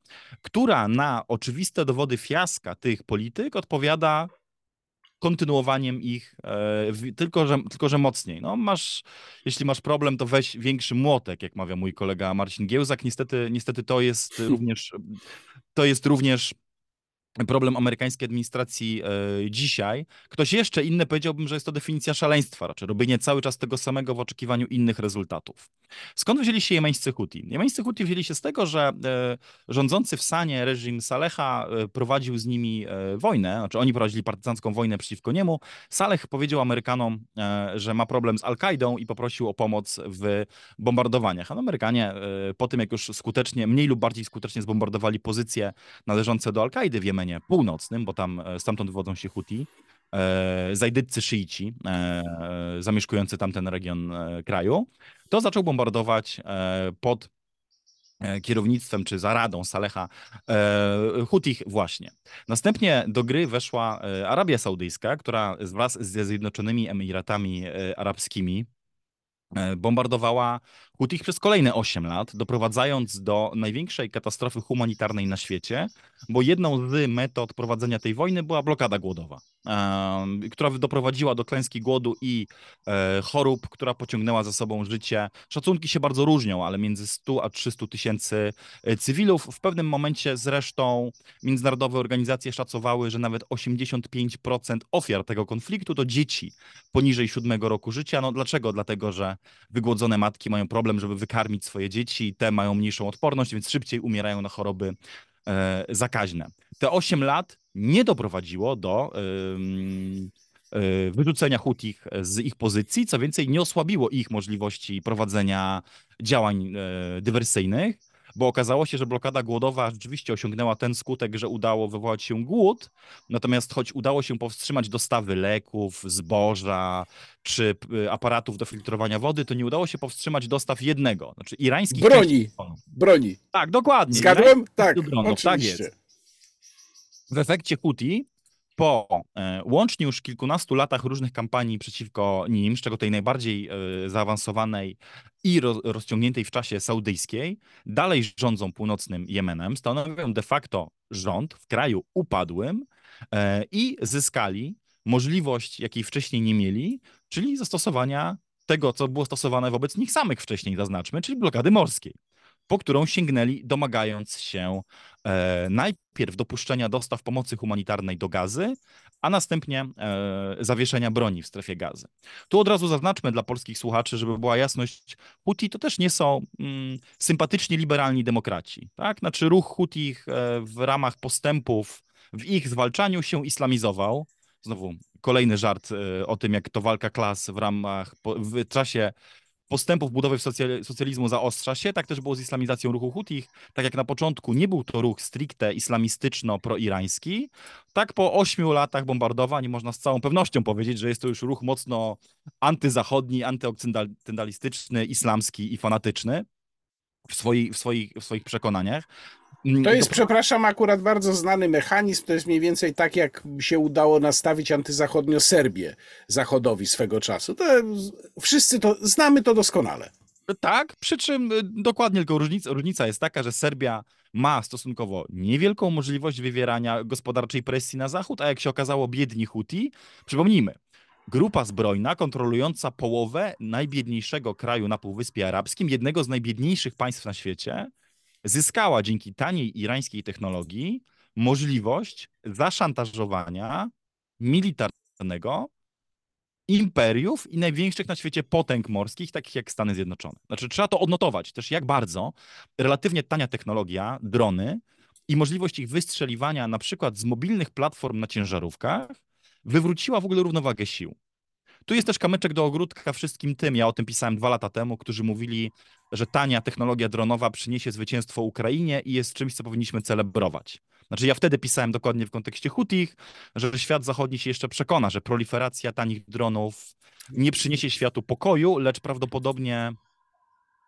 która na oczywiste dowody fiaska tych polityk odpowiada kontynuowaniem ich, e, tylko, że, tylko że mocniej. No, masz, jeśli masz problem, to weź większy młotek, jak mawia mój kolega Marcin Giełzak. Niestety, niestety to jest również, to jest również problem amerykańskiej administracji e, dzisiaj. Ktoś jeszcze inny powiedziałbym, że jest to definicja szaleństwa, raczej robienie cały czas tego samego w oczekiwaniu innych rezultatów. Skąd wzięli się jemeńscy Huti? Jemeńscy Huti wzięli się z tego, że e, rządzący w Sanie reżim Saleha e, prowadził z nimi wojnę, znaczy oni prowadzili partyzancką wojnę przeciwko niemu. Saleh powiedział Amerykanom, że ma problem z Al-Kaidą i poprosił o pomoc w bombardowaniach. A Amerykanie po tym, jak już skutecznie, mniej lub bardziej skutecznie zbombardowali pozycje należące do Al-Kaidy w Jemenie, Jemenie Północnym, bo tam e, stamtąd wywodzą się Huti, e, zajdyccy szyici e, zamieszkujący tamten region kraju, to zaczął bombardować pod kierownictwem czy za radą Saleha Hutich właśnie. Następnie do gry weszła Arabia Saudyjska, która wraz ze Zjednoczonymi Emiratami Arabskimi e, bombardowała Hutich przez kolejne 8 lat, doprowadzając do największej katastrofy humanitarnej na świecie, bo jedną z metod prowadzenia tej wojny była blokada głodowa, która doprowadziła do klęski głodu i e, chorób, która pociągnęła za sobą życie. Szacunki się bardzo różnią, ale między 100 a 300 tysięcy e, cywilów. W pewnym momencie zresztą międzynarodowe organizacje szacowały, że nawet 85% ofiar tego konfliktu to dzieci poniżej 7 roku życia. No dlaczego? Dlatego, że wygłodzone matki mają problem, żeby wykarmić swoje dzieci, te mają mniejszą odporność, więc szybciej umierają na choroby e, zakaźne. Te 8 lat nie doprowadziło do e, wyrzucenia Hutich z ich pozycji, co więcej nie osłabiło ich możliwości prowadzenia działań e, dywersyjnych, bo okazało się, że blokada głodowa rzeczywiście osiągnęła ten skutek, że udało wywołać się głód, natomiast choć udało się powstrzymać dostawy leków, zboża czy y, aparatów do filtrowania wody, to nie udało się powstrzymać dostaw jednego, znaczy irańskich Broni. Broni. Tak, dokładnie. Zgadłem? Tak, dronów, tak jest. W efekcie Huti po e, łącznie już kilkunastu latach różnych kampanii przeciwko nim, z czego tej najbardziej e, zaawansowanej i ro, rozciągniętej w czasie saudyjskiej, dalej rządzą północnym Jemenem, stanowią de facto rząd w kraju upadłym e, i zyskali możliwość, jakiej wcześniej nie mieli, czyli zastosowania tego, co było stosowane wobec nich samych wcześniej, zaznaczmy, czyli blokady morskiej, po którą sięgnęli, domagając się e, najpierw dopuszczenia dostaw pomocy humanitarnej do gazy, a następnie e, zawieszenia broni w strefie gazy. Tu od razu zaznaczmy dla polskich słuchaczy, żeby była jasność, Huti to też nie są mm, sympatyczni, liberalni demokraci. Tak? Znaczy ruch Hutich e, w ramach postępów w ich zwalczaniu się islamizował. Znowu kolejny żart e, o tym, jak to walka klas w ramach, w czasie postępów budowy socjal- socjalizmu zaostrza się, tak też było z islamizacją ruchu Hutich. Tak jak na początku nie był to ruch stricte islamistyczno-proirański, tak po ośmiu latach bombardowań można z całą pewnością powiedzieć, że jest to już ruch mocno antyzachodni, antyokcydentalistyczny, islamski i fanatyczny w, swoi, w, swoich, w swoich przekonaniach. Mm, To jest, do- przepraszam, akurat bardzo znany mechanizm. To jest mniej więcej tak, jak się udało nastawić antyzachodnio Serbię Zachodowi swego czasu. To wszyscy to znamy to doskonale. Tak, przy czym y, dokładnie tylko różnica, różnica jest taka, że Serbia ma stosunkowo niewielką możliwość wywierania gospodarczej presji na Zachód, a jak się okazało biedni Huti, przypomnijmy, grupa zbrojna kontrolująca połowę najbiedniejszego kraju na Półwyspie Arabskim, jednego z najbiedniejszych państw na świecie, zyskała dzięki taniej irańskiej technologii możliwość zaszantażowania militarnego imperiów i największych na świecie potęg morskich, takich jak Stany Zjednoczone. Znaczy, trzeba to odnotować też, jak bardzo relatywnie tania technologia, drony i możliwość ich wystrzeliwania na przykład z mobilnych platform na ciężarówkach wywróciła w ogóle równowagę sił. Tu jest też kamyczek do ogródka wszystkim tym, ja o tym pisałem dwa lata temu, którzy mówili, że tania technologia dronowa przyniesie zwycięstwo Ukrainie i jest czymś, co powinniśmy celebrować. Znaczy ja wtedy pisałem dokładnie w kontekście Hutich, że świat zachodni się jeszcze przekona, że proliferacja tanich dronów nie przyniesie światu pokoju, lecz prawdopodobnie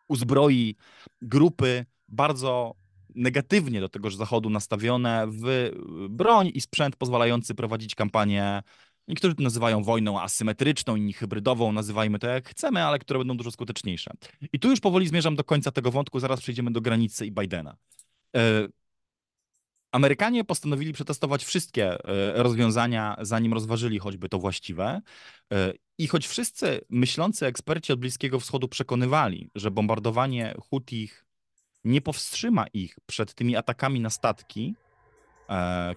uzbroi grupy bardzo negatywnie do tegoż zachodu nastawione w broń i sprzęt pozwalający prowadzić kampanię. Niektórzy to nazywają wojną asymetryczną, inni hybrydową, nazywajmy to jak chcemy, ale które będą dużo skuteczniejsze. I tu już powoli zmierzam do końca tego wątku, zaraz przejdziemy do granicy i Bidena. E, Amerykanie postanowili przetestować wszystkie e, rozwiązania, zanim rozważyli choćby to właściwe. E, I choć wszyscy myślący eksperci od Bliskiego Wschodu przekonywali, że bombardowanie Hutich nie powstrzyma ich przed tymi atakami na statki,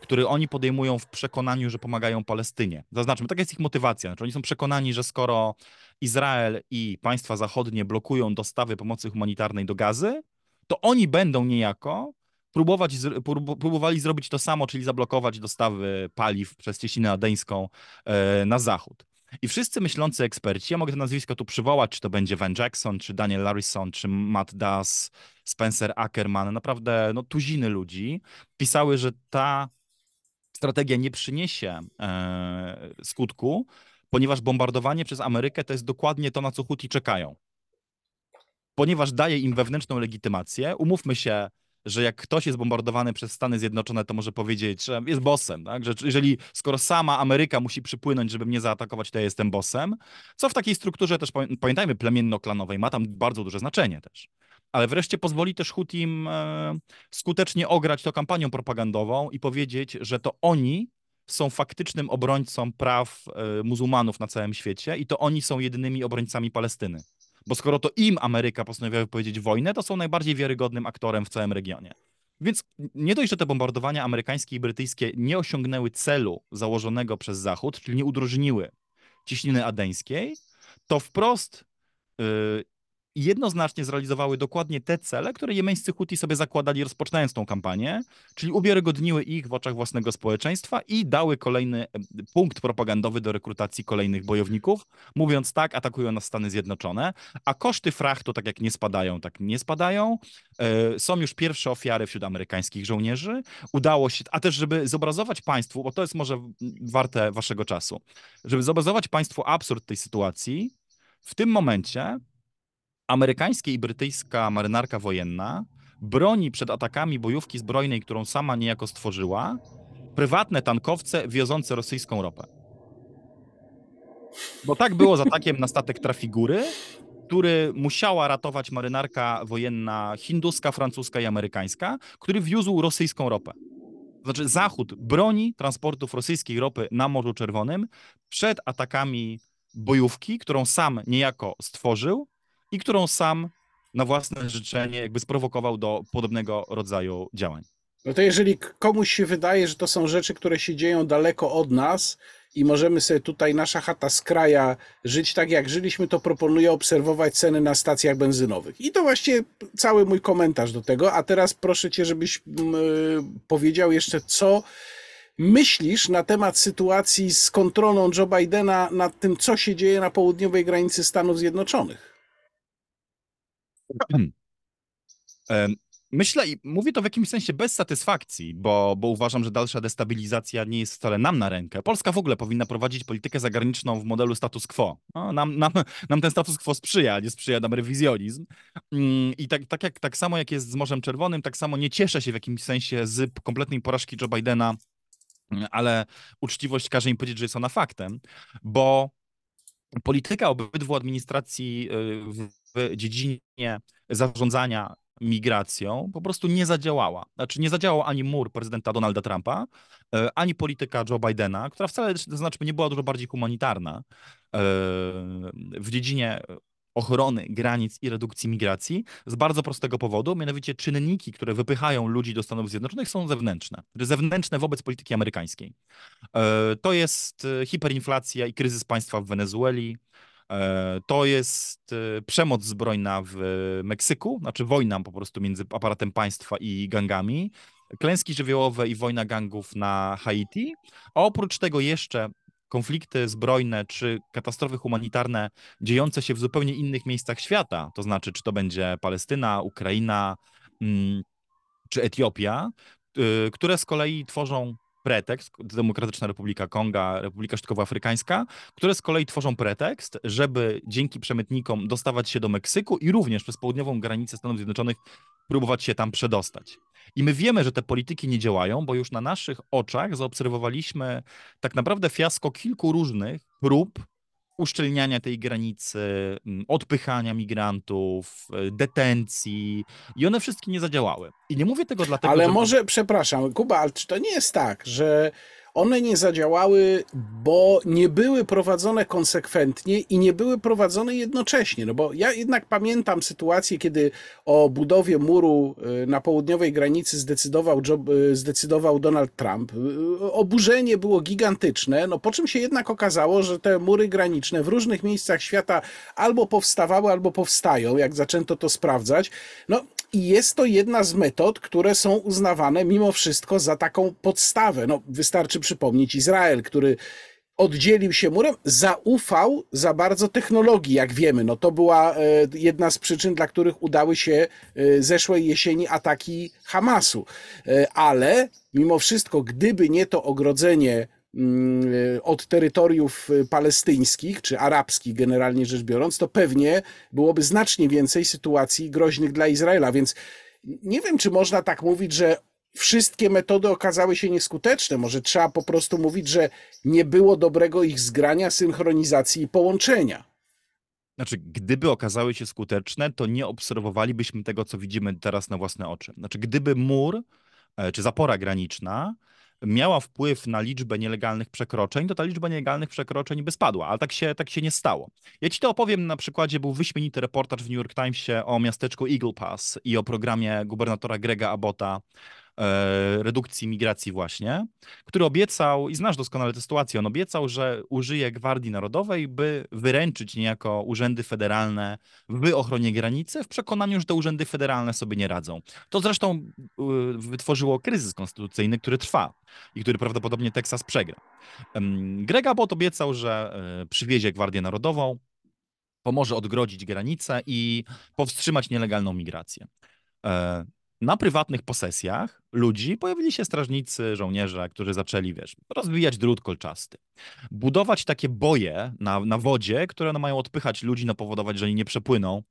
który oni podejmują w przekonaniu, że pomagają Palestynie. Zaznaczmy, taka jest ich motywacja. Znaczy, oni są przekonani, że skoro Izrael i państwa zachodnie blokują dostawy pomocy humanitarnej do gazy, to oni będą niejako próbować, próbowali zrobić to samo, czyli zablokować dostawy paliw przez cieśninę adeńską e, na zachód. I wszyscy myślący eksperci, ja mogę te nazwiska tu przywołać, czy to będzie Van Jackson, czy Daniel Larison, czy Matt Das, Spencer Ackerman, naprawdę no, tuziny ludzi, pisały, że ta strategia nie przyniesie e, skutku, ponieważ bombardowanie przez Amerykę to jest dokładnie to, na co Huti czekają. Ponieważ daje im wewnętrzną legitymację, umówmy się, że jak ktoś jest bombardowany przez Stany Zjednoczone, to może powiedzieć, że jest bossem, tak? że jeżeli skoro sama Ameryka musi przypłynąć, żeby mnie zaatakować, to ja jestem bossem, co w takiej strukturze też, pamiętajmy, plemienno-klanowej ma tam bardzo duże znaczenie też. Ale wreszcie pozwoli też Hutim e, skutecznie ograć to kampanią propagandową i powiedzieć, że to oni są faktycznym obrońcą praw e, muzułmanów na całym świecie i to oni są jedynymi obrońcami Palestyny. Bo skoro to im Ameryka postanowiła wypowiedzieć wojnę, to są najbardziej wiarygodnym aktorem w całym regionie. Więc nie dość, że te bombardowania amerykańskie i brytyjskie nie osiągnęły celu założonego przez Zachód, czyli nie udrożniły ciśniny adeńskiej, to wprost yy, jednoznacznie zrealizowały dokładnie te cele, które jemeńscy Huti sobie zakładali rozpoczynając tą kampanię, czyli uwiarygodniły ich w oczach własnego społeczeństwa i dały kolejny punkt propagandowy do rekrutacji kolejnych bojowników, mówiąc tak, atakują nas Stany Zjednoczone, a koszty frachtu tak jak nie spadają, tak nie spadają. E, są już pierwsze ofiary wśród amerykańskich żołnierzy. Udało się, a też żeby zobrazować państwu, bo to jest może warte waszego czasu, żeby zobrazować państwu absurd tej sytuacji, w tym momencie amerykańska i brytyjska marynarka wojenna broni przed atakami bojówki zbrojnej, którą sama niejako stworzyła, prywatne tankowce wiozące rosyjską ropę. Bo tak było z atakiem na statek Trafigury, który musiała ratować marynarka wojenna hinduska, francuska i amerykańska, który wiózł rosyjską ropę. Znaczy Zachód broni transportów rosyjskiej ropy na Morzu Czerwonym przed atakami bojówki, którą sam niejako stworzył i którą sam na własne życzenie jakby sprowokował do podobnego rodzaju działań. No to jeżeli komuś się wydaje, że to są rzeczy, które się dzieją daleko od nas i możemy sobie tutaj nasza chata z kraja żyć tak jak żyliśmy, to proponuję obserwować ceny na stacjach benzynowych. I to właśnie cały mój komentarz do tego. A teraz proszę cię, żebyś yy, powiedział jeszcze co myślisz na temat sytuacji z kontrolą Joe Bidena nad tym, co się dzieje na południowej granicy Stanów Zjednoczonych. Myślę i mówię to w jakimś sensie bez satysfakcji, bo, bo uważam, że dalsza destabilizacja nie jest wcale nam na rękę. Polska w ogóle powinna prowadzić politykę zagraniczną w modelu status quo. No, nam, nam, nam ten status quo sprzyja, nie sprzyja nam rewizjonizm. Mm, I tak, tak, jak, tak samo jak jest z Morzem Czerwonym, tak samo nie cieszę się w jakimś sensie z kompletnej porażki Joe Bidena, ale uczciwość każe im powiedzieć, że jest ona faktem, bo polityka obydwu administracji y, w dziedzinie zarządzania migracją po prostu nie zadziałała. Znaczy nie zadziałał ani mur prezydenta Donalda Trumpa, y, ani polityka Joe Bidena, która wcale, znaczy nie była dużo bardziej humanitarna y, w dziedzinie ochrony granic i redukcji migracji z bardzo prostego powodu, mianowicie czynniki, które wypychają ludzi do Stanów Zjednoczonych są zewnętrzne, zewnętrzne wobec polityki amerykańskiej. E, to jest e, hiperinflacja i kryzys państwa w Wenezueli, e, to jest przemoc zbrojna w Meksyku, znaczy wojna po prostu między aparatem państwa i gangami, klęski żywiołowe i wojna gangów na Haiti, a oprócz tego jeszcze konflikty zbrojne czy katastrofy humanitarne dziejące się w zupełnie innych miejscach świata, to znaczy, czy to będzie Palestyna, Ukraina mm, czy Etiopia, które z kolei tworzą pretekst, Demokratyczna Republika Konga, Republika Środkowoafrykańska, które z kolei tworzą pretekst, żeby dzięki przemytnikom dostawać się do Meksyku i również przez południową granicę Stanów Zjednoczonych próbować się tam przedostać. I my wiemy, że te polityki nie działają, bo już na naszych oczach zaobserwowaliśmy tak naprawdę fiasko kilku różnych prób uszczelniania tej granicy, odpychania migrantów, e, detencji i one wszystkie nie zadziałały. I nie mówię tego dlatego, Ale że... może, przepraszam, Kuba, ale czy to nie jest tak, że one nie zadziałały, bo nie były prowadzone konsekwentnie i nie były prowadzone jednocześnie. No bo ja jednak pamiętam sytuację, kiedy o budowie muru y, na południowej granicy zdecydował, y, zdecydował Donald Trump. Y, Oburzenie było gigantyczne, no po czym się jednak okazało, że te mury graniczne w różnych miejscach świata albo powstawały, albo powstają, jak zaczęto to sprawdzać. No i jest to jedna z metod, które są uznawane mimo wszystko za taką podstawę. No, wystarczy przypomnieć Izrael, który oddzielił się murem, zaufał za bardzo technologii, jak wiemy. No, to była e, jedna z przyczyn, dla których udały się e, zeszłej jesieni ataki Hamasu. E, ale mimo wszystko, gdyby nie to ogrodzenie od terytoriów palestyńskich czy arabskich, generalnie rzecz biorąc, to pewnie byłoby znacznie więcej sytuacji groźnych dla Izraela. Więc nie wiem, czy można tak mówić, że wszystkie metody okazały się nieskuteczne. Może trzeba po prostu mówić, że nie było dobrego ich zgrania, synchronizacji i połączenia. Znaczy, gdyby okazały się skuteczne, to nie obserwowalibyśmy tego, co widzimy teraz na własne oczy. Znaczy, gdyby mur e, czy zapora graniczna miała wpływ na liczbę nielegalnych przekroczeń, to ta liczba nielegalnych przekroczeń by spadła, ale tak się, tak się nie stało. Ja ci to opowiem na przykładzie, był wyśmienity reportaż w New York Timesie o miasteczku Eagle Pass i o programie gubernatora Grega Abbotta E, redukcji migracji właśnie, który obiecał, i znasz doskonale tę sytuację, on obiecał, że użyje Gwardii Narodowej, by wyręczyć niejako urzędy federalne w ochronie granicy, w przekonaniu, że te urzędy federalne sobie nie radzą. To zresztą e, wytworzyło kryzys konstytucyjny, który trwa i który prawdopodobnie Teksas przegra. Greg Abbott obiecał, że e, przywiezie Gwardię Narodową, pomoże odgrodzić granice i powstrzymać nielegalną migrację na prywatnych posesjach ludzi pojawili się strażnicy, żołnierze, którzy zaczęli, wiesz, rozwijać drut kolczasty. Budować takie boje na, na wodzie, które no mają odpychać ludzi, no powodować, że oni nie przepłyną,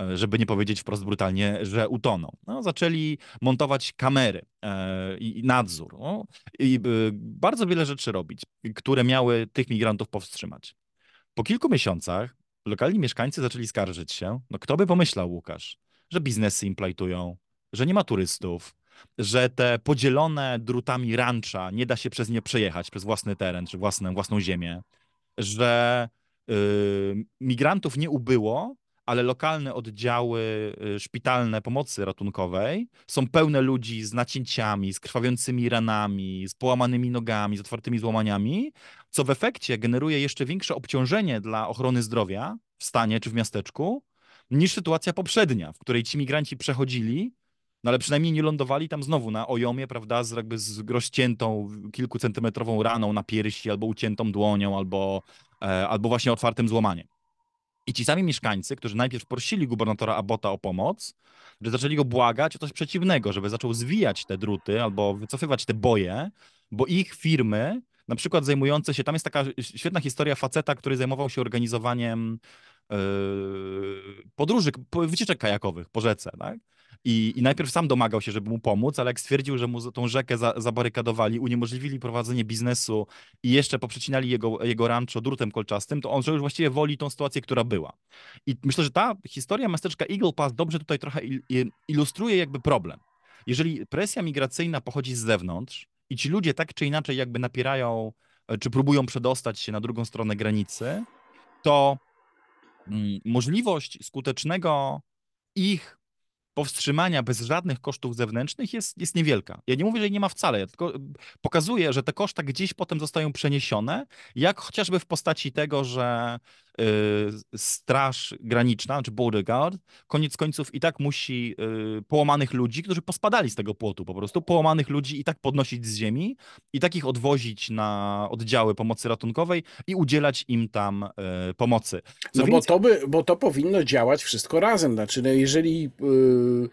e, żeby nie powiedzieć wprost brutalnie, że utoną. No, zaczęli montować kamery e, i nadzór. No, I e, bardzo wiele rzeczy robić, które miały tych migrantów powstrzymać. Po kilku miesiącach lokalni mieszkańcy zaczęli skarżyć się, no kto by pomyślał, Łukasz, że biznesy im plajtują, że nie ma turystów, że te podzielone drutami rancha nie da się przez nie przejechać, przez własny teren czy własną, własną ziemię, że y, migrantów nie ubyło, ale lokalne oddziały y, szpitalne pomocy ratunkowej są pełne ludzi z nacięciami, z krwawiącymi ranami, z połamanymi nogami, z otwartymi złamaniami, co w efekcie generuje jeszcze większe obciążenie dla ochrony zdrowia w stanie czy w miasteczku, niż sytuacja poprzednia, w której ci migranci przechodzili no ale przynajmniej nie lądowali tam znowu na ojomie, prawda, z jakby z rozciętą kilkucentymetrową raną na piersi, albo uciętą dłonią, albo, e, albo właśnie otwartym złamaniem. I ci sami mieszkańcy, którzy najpierw prosili gubernatora Abota o pomoc, że zaczęli go błagać o coś przeciwnego, żeby zaczął zwijać te druty albo wycofywać te boje, bo ich firmy, na przykład zajmujące się, tam jest taka świetna historia faceta, który zajmował się organizowaniem yy, podróży, wycieczek kajakowych po rzece, tak? I, I najpierw sam domagał się, żeby mu pomóc, ale jak stwierdził, że mu tą rzekę za, zabarykadowali, uniemożliwili prowadzenie biznesu i jeszcze poprzecinali jego, jego rancho drutem kolczastym, to on że już właściwie woli tą sytuację, która była. I myślę, że ta historia miasteczka Eagle Pass dobrze tutaj trochę ilustruje jakby problem. Jeżeli presja migracyjna pochodzi z zewnątrz i ci ludzie tak czy inaczej jakby napierają, e, czy próbują przedostać się na drugą stronę granicy, to mm, możliwość skutecznego ich powstrzymania bez żadnych kosztów zewnętrznych jest, jest niewielka. Ja nie mówię, że jej nie ma wcale, ja tylko pokazuję, że te koszta gdzieś potem zostają przeniesione, jak chociażby w postaci tego, że Straż Graniczna, czy Border Guard, koniec końców i tak musi y, połamanych ludzi, którzy pospadali z tego płotu po prostu, połamanych ludzi i tak podnosić z ziemi i takich odwozić na oddziały pomocy ratunkowej i udzielać im tam y, pomocy. Co no więcej... bo, to by, bo to powinno działać wszystko razem. Znaczy, no jeżeli yy,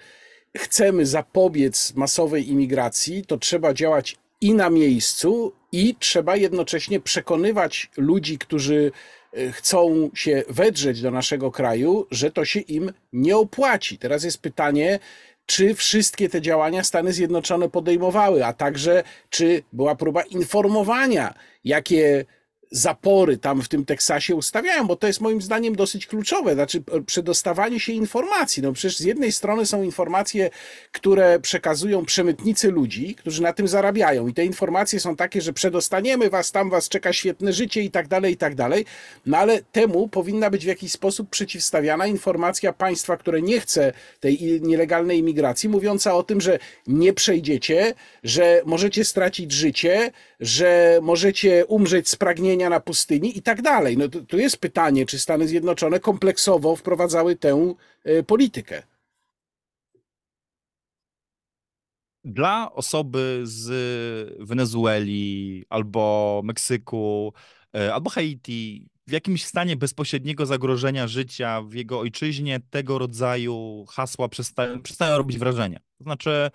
chcemy zapobiec masowej imigracji, to trzeba działać i na miejscu, i trzeba jednocześnie przekonywać ludzi, którzy Y, chcą się wedrzeć do naszego kraju, że to się im nie opłaci. Teraz jest pytanie, czy wszystkie te działania Stany Zjednoczone podejmowały, a także czy była próba informowania, jakie zapory tam w tym Teksasie ustawiają, bo to jest moim zdaniem dosyć kluczowe, znaczy przedostawanie się informacji. No przecież z jednej strony są informacje, które przekazują przemytnicy ludzi, którzy na tym zarabiają i te informacje są takie, że przedostaniemy was, tam was czeka świetne życie i tak dalej, i tak dalej, no ale temu powinna być w jakiś sposób przeciwstawiana informacja państwa, które nie chce tej nielegalnej imigracji, mówiąca o tym, że nie przejdziecie, że możecie stracić życie, że możecie umrzeć z pragnienia na pustyni i tak dalej. No to jest pytanie, czy Stany Zjednoczone kompleksowo wprowadzały tę y, politykę. Dla osoby z Wenezueli albo Meksyku, e, albo Haiti, w jakimś stanie bezpośredniego zagrożenia życia w jego ojczyźnie, tego rodzaju hasła przestają, przestają robić wrażenie. To znaczy,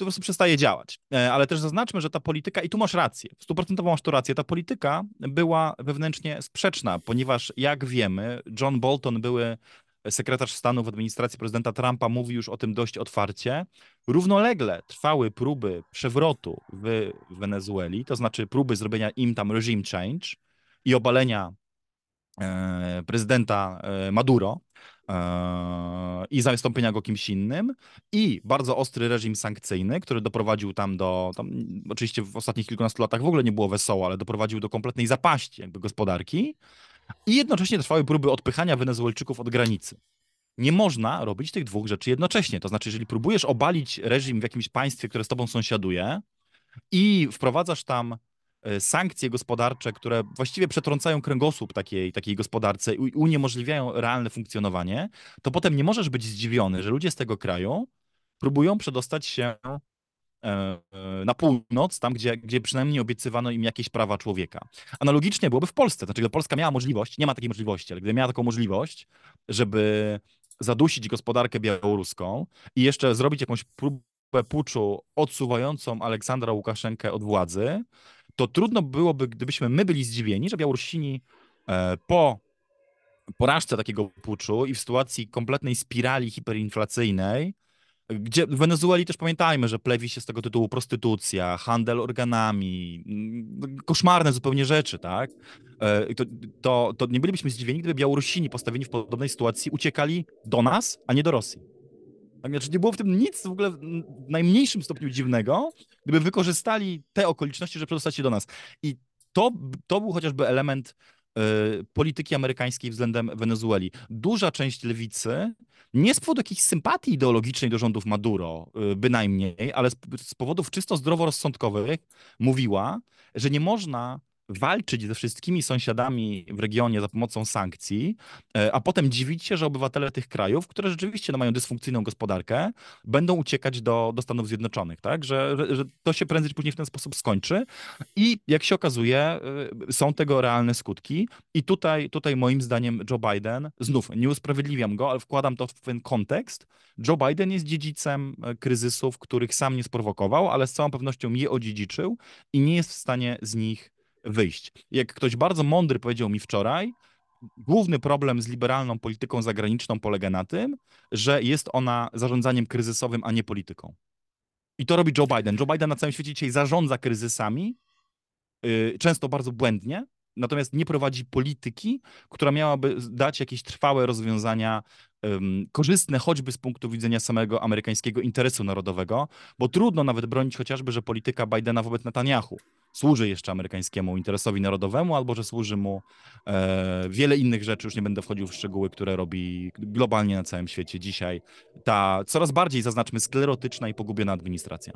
to po prostu przestaje działać. E, ale też zaznaczmy, że ta polityka, i tu masz rację, stuprocentowo masz tu rację, ta polityka była wewnętrznie sprzeczna, ponieważ jak wiemy, John Bolton, były sekretarz stanu w administracji prezydenta Trumpa, mówi już o tym dość otwarcie. Równolegle trwały próby przewrotu w Wenezueli, to znaczy próby zrobienia im tam regime change i obalenia e, prezydenta e, Maduro, i zastąpienia go kimś innym i bardzo ostry reżim sankcyjny, który doprowadził tam do, tam, oczywiście w ostatnich kilkunastu latach w ogóle nie było wesoło, ale doprowadził do kompletnej zapaści jakby gospodarki i jednocześnie trwały próby odpychania Wenezuelczyków od granicy. Nie można robić tych dwóch rzeczy jednocześnie. To znaczy, jeżeli próbujesz obalić reżim w jakimś państwie, które z tobą sąsiaduje i wprowadzasz tam sankcje gospodarcze, które właściwie przetrącają kręgosłup takiej, takiej gospodarce i uniemożliwiają realne funkcjonowanie, to potem nie możesz być zdziwiony, że ludzie z tego kraju próbują przedostać się e, e, na północ, tam gdzie, gdzie przynajmniej obiecywano im jakieś prawa człowieka. Analogicznie byłoby w Polsce, znaczy gdyby Polska miała możliwość, nie ma takiej możliwości, ale gdyby miała taką możliwość, żeby zadusić gospodarkę białoruską i jeszcze zrobić jakąś próbę puczu odsuwającą Aleksandra Łukaszenkę od władzy, to trudno byłoby, gdybyśmy my byli zdziwieni, że Białorusini e, po porażce takiego puczu i w sytuacji kompletnej spirali hiperinflacyjnej, gdzie w Wenezueli też pamiętajmy, że plewi się z tego tytułu prostytucja, handel organami, mm, koszmarne zupełnie rzeczy, tak? E, to, to, to nie bylibyśmy zdziwieni, gdyby Białorusini postawieni w podobnej sytuacji uciekali do nas, a nie do Rosji. Tak, znaczy nie było w tym nic w ogóle w najmniejszym stopniu dziwnego, gdyby wykorzystali te okoliczności, żeby przedostać się do nas. I to, to był chociażby element y, polityki amerykańskiej względem Wenezueli. Duża część lewicy, nie z powodu jakiejś sympatii ideologicznej do rządów Maduro, y, bynajmniej, ale z, z powodów czysto zdroworozsądkowych, mówiła, że nie można walczyć ze wszystkimi sąsiadami w regionie za pomocą sankcji, e, a potem dziwić się, że obywatele tych krajów, które rzeczywiście no, mają dysfunkcyjną gospodarkę, będą uciekać do, do Stanów Zjednoczonych, tak? Że, że, to się prędzej czy później w ten sposób skończy. I jak się okazuje, e, są tego realne skutki. I tutaj, tutaj moim zdaniem Joe Biden, znów nie usprawiedliwiam go, ale wkładam to w pewien kontekst. Joe Biden jest dziedzicem e, kryzysów, których sam nie sprowokował, ale z całą pewnością je odziedziczył i nie jest w stanie z nich wyjść. Jak ktoś bardzo mądry powiedział mi wczoraj, główny problem z liberalną polityką zagraniczną polega na tym, że jest ona zarządzaniem kryzysowym, a nie polityką. I to robi Joe Biden. Joe Biden na całym świecie dzisiaj zarządza kryzysami, yy, często bardzo błędnie, natomiast nie prowadzi polityki, która miałaby dać jakieś trwałe rozwiązania korzystne choćby z punktu widzenia samego amerykańskiego interesu narodowego, bo trudno nawet bronić chociażby, że polityka Bidena wobec Netanyahu służy jeszcze amerykańskiemu interesowi narodowemu, albo że służy mu e, wiele innych rzeczy, już nie będę wchodził w szczegóły, które robi globalnie na całym świecie dzisiaj ta coraz bardziej, zaznaczmy, sklerotyczna i pogubiona administracja.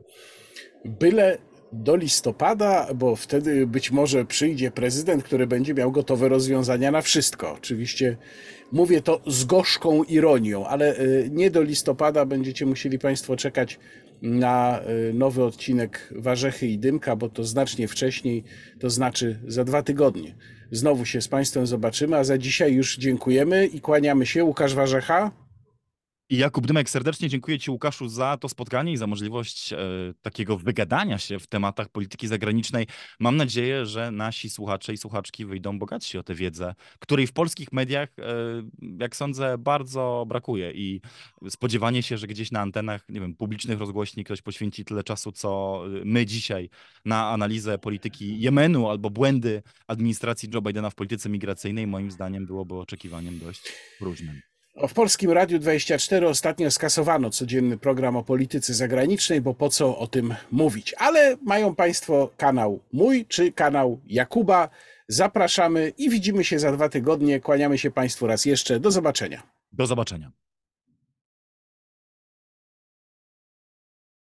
Byle do listopada, bo wtedy być może przyjdzie prezydent, który będzie miał gotowe rozwiązania na wszystko. Oczywiście mówię to z gorzką ironią, ale e, nie do listopada będziecie musieli Państwo czekać na y, nowy odcinek Warzechy i Dymka, bo to znacznie wcześniej, to znaczy za dwa tygodnie. Znowu się z Państwem zobaczymy, a za dzisiaj już dziękujemy i kłaniamy się. Łukasz Warzecha. I Jakub Dymek, serdecznie dziękuję Ci, Łukaszu, za to spotkanie i za możliwość e, takiego wygadania się w tematach polityki zagranicznej. Mam nadzieję, że nasi słuchacze i słuchaczki wyjdą bogatsi o tę wiedzę, której w polskich mediach, e, jak sądzę, bardzo brakuje. I spodziewanie się, że gdzieś na antenach, nie wiem, publicznych rozgłośni ktoś poświęci tyle czasu, co my dzisiaj na analizę polityki Jemenu albo błędy administracji Joe Bidena w polityce migracyjnej, moim zdaniem byłoby oczekiwaniem dość próżnym. W Polskim Radiu 24 ostatnio skasowano codzienny program o polityce zagranicznej, bo po co o tym mówić. Ale mają Państwo kanał mój czy kanał Jakuba. Zapraszamy i widzimy się za dwa tygodnie. Kłaniamy się Państwu raz jeszcze. Do zobaczenia. Do zobaczenia.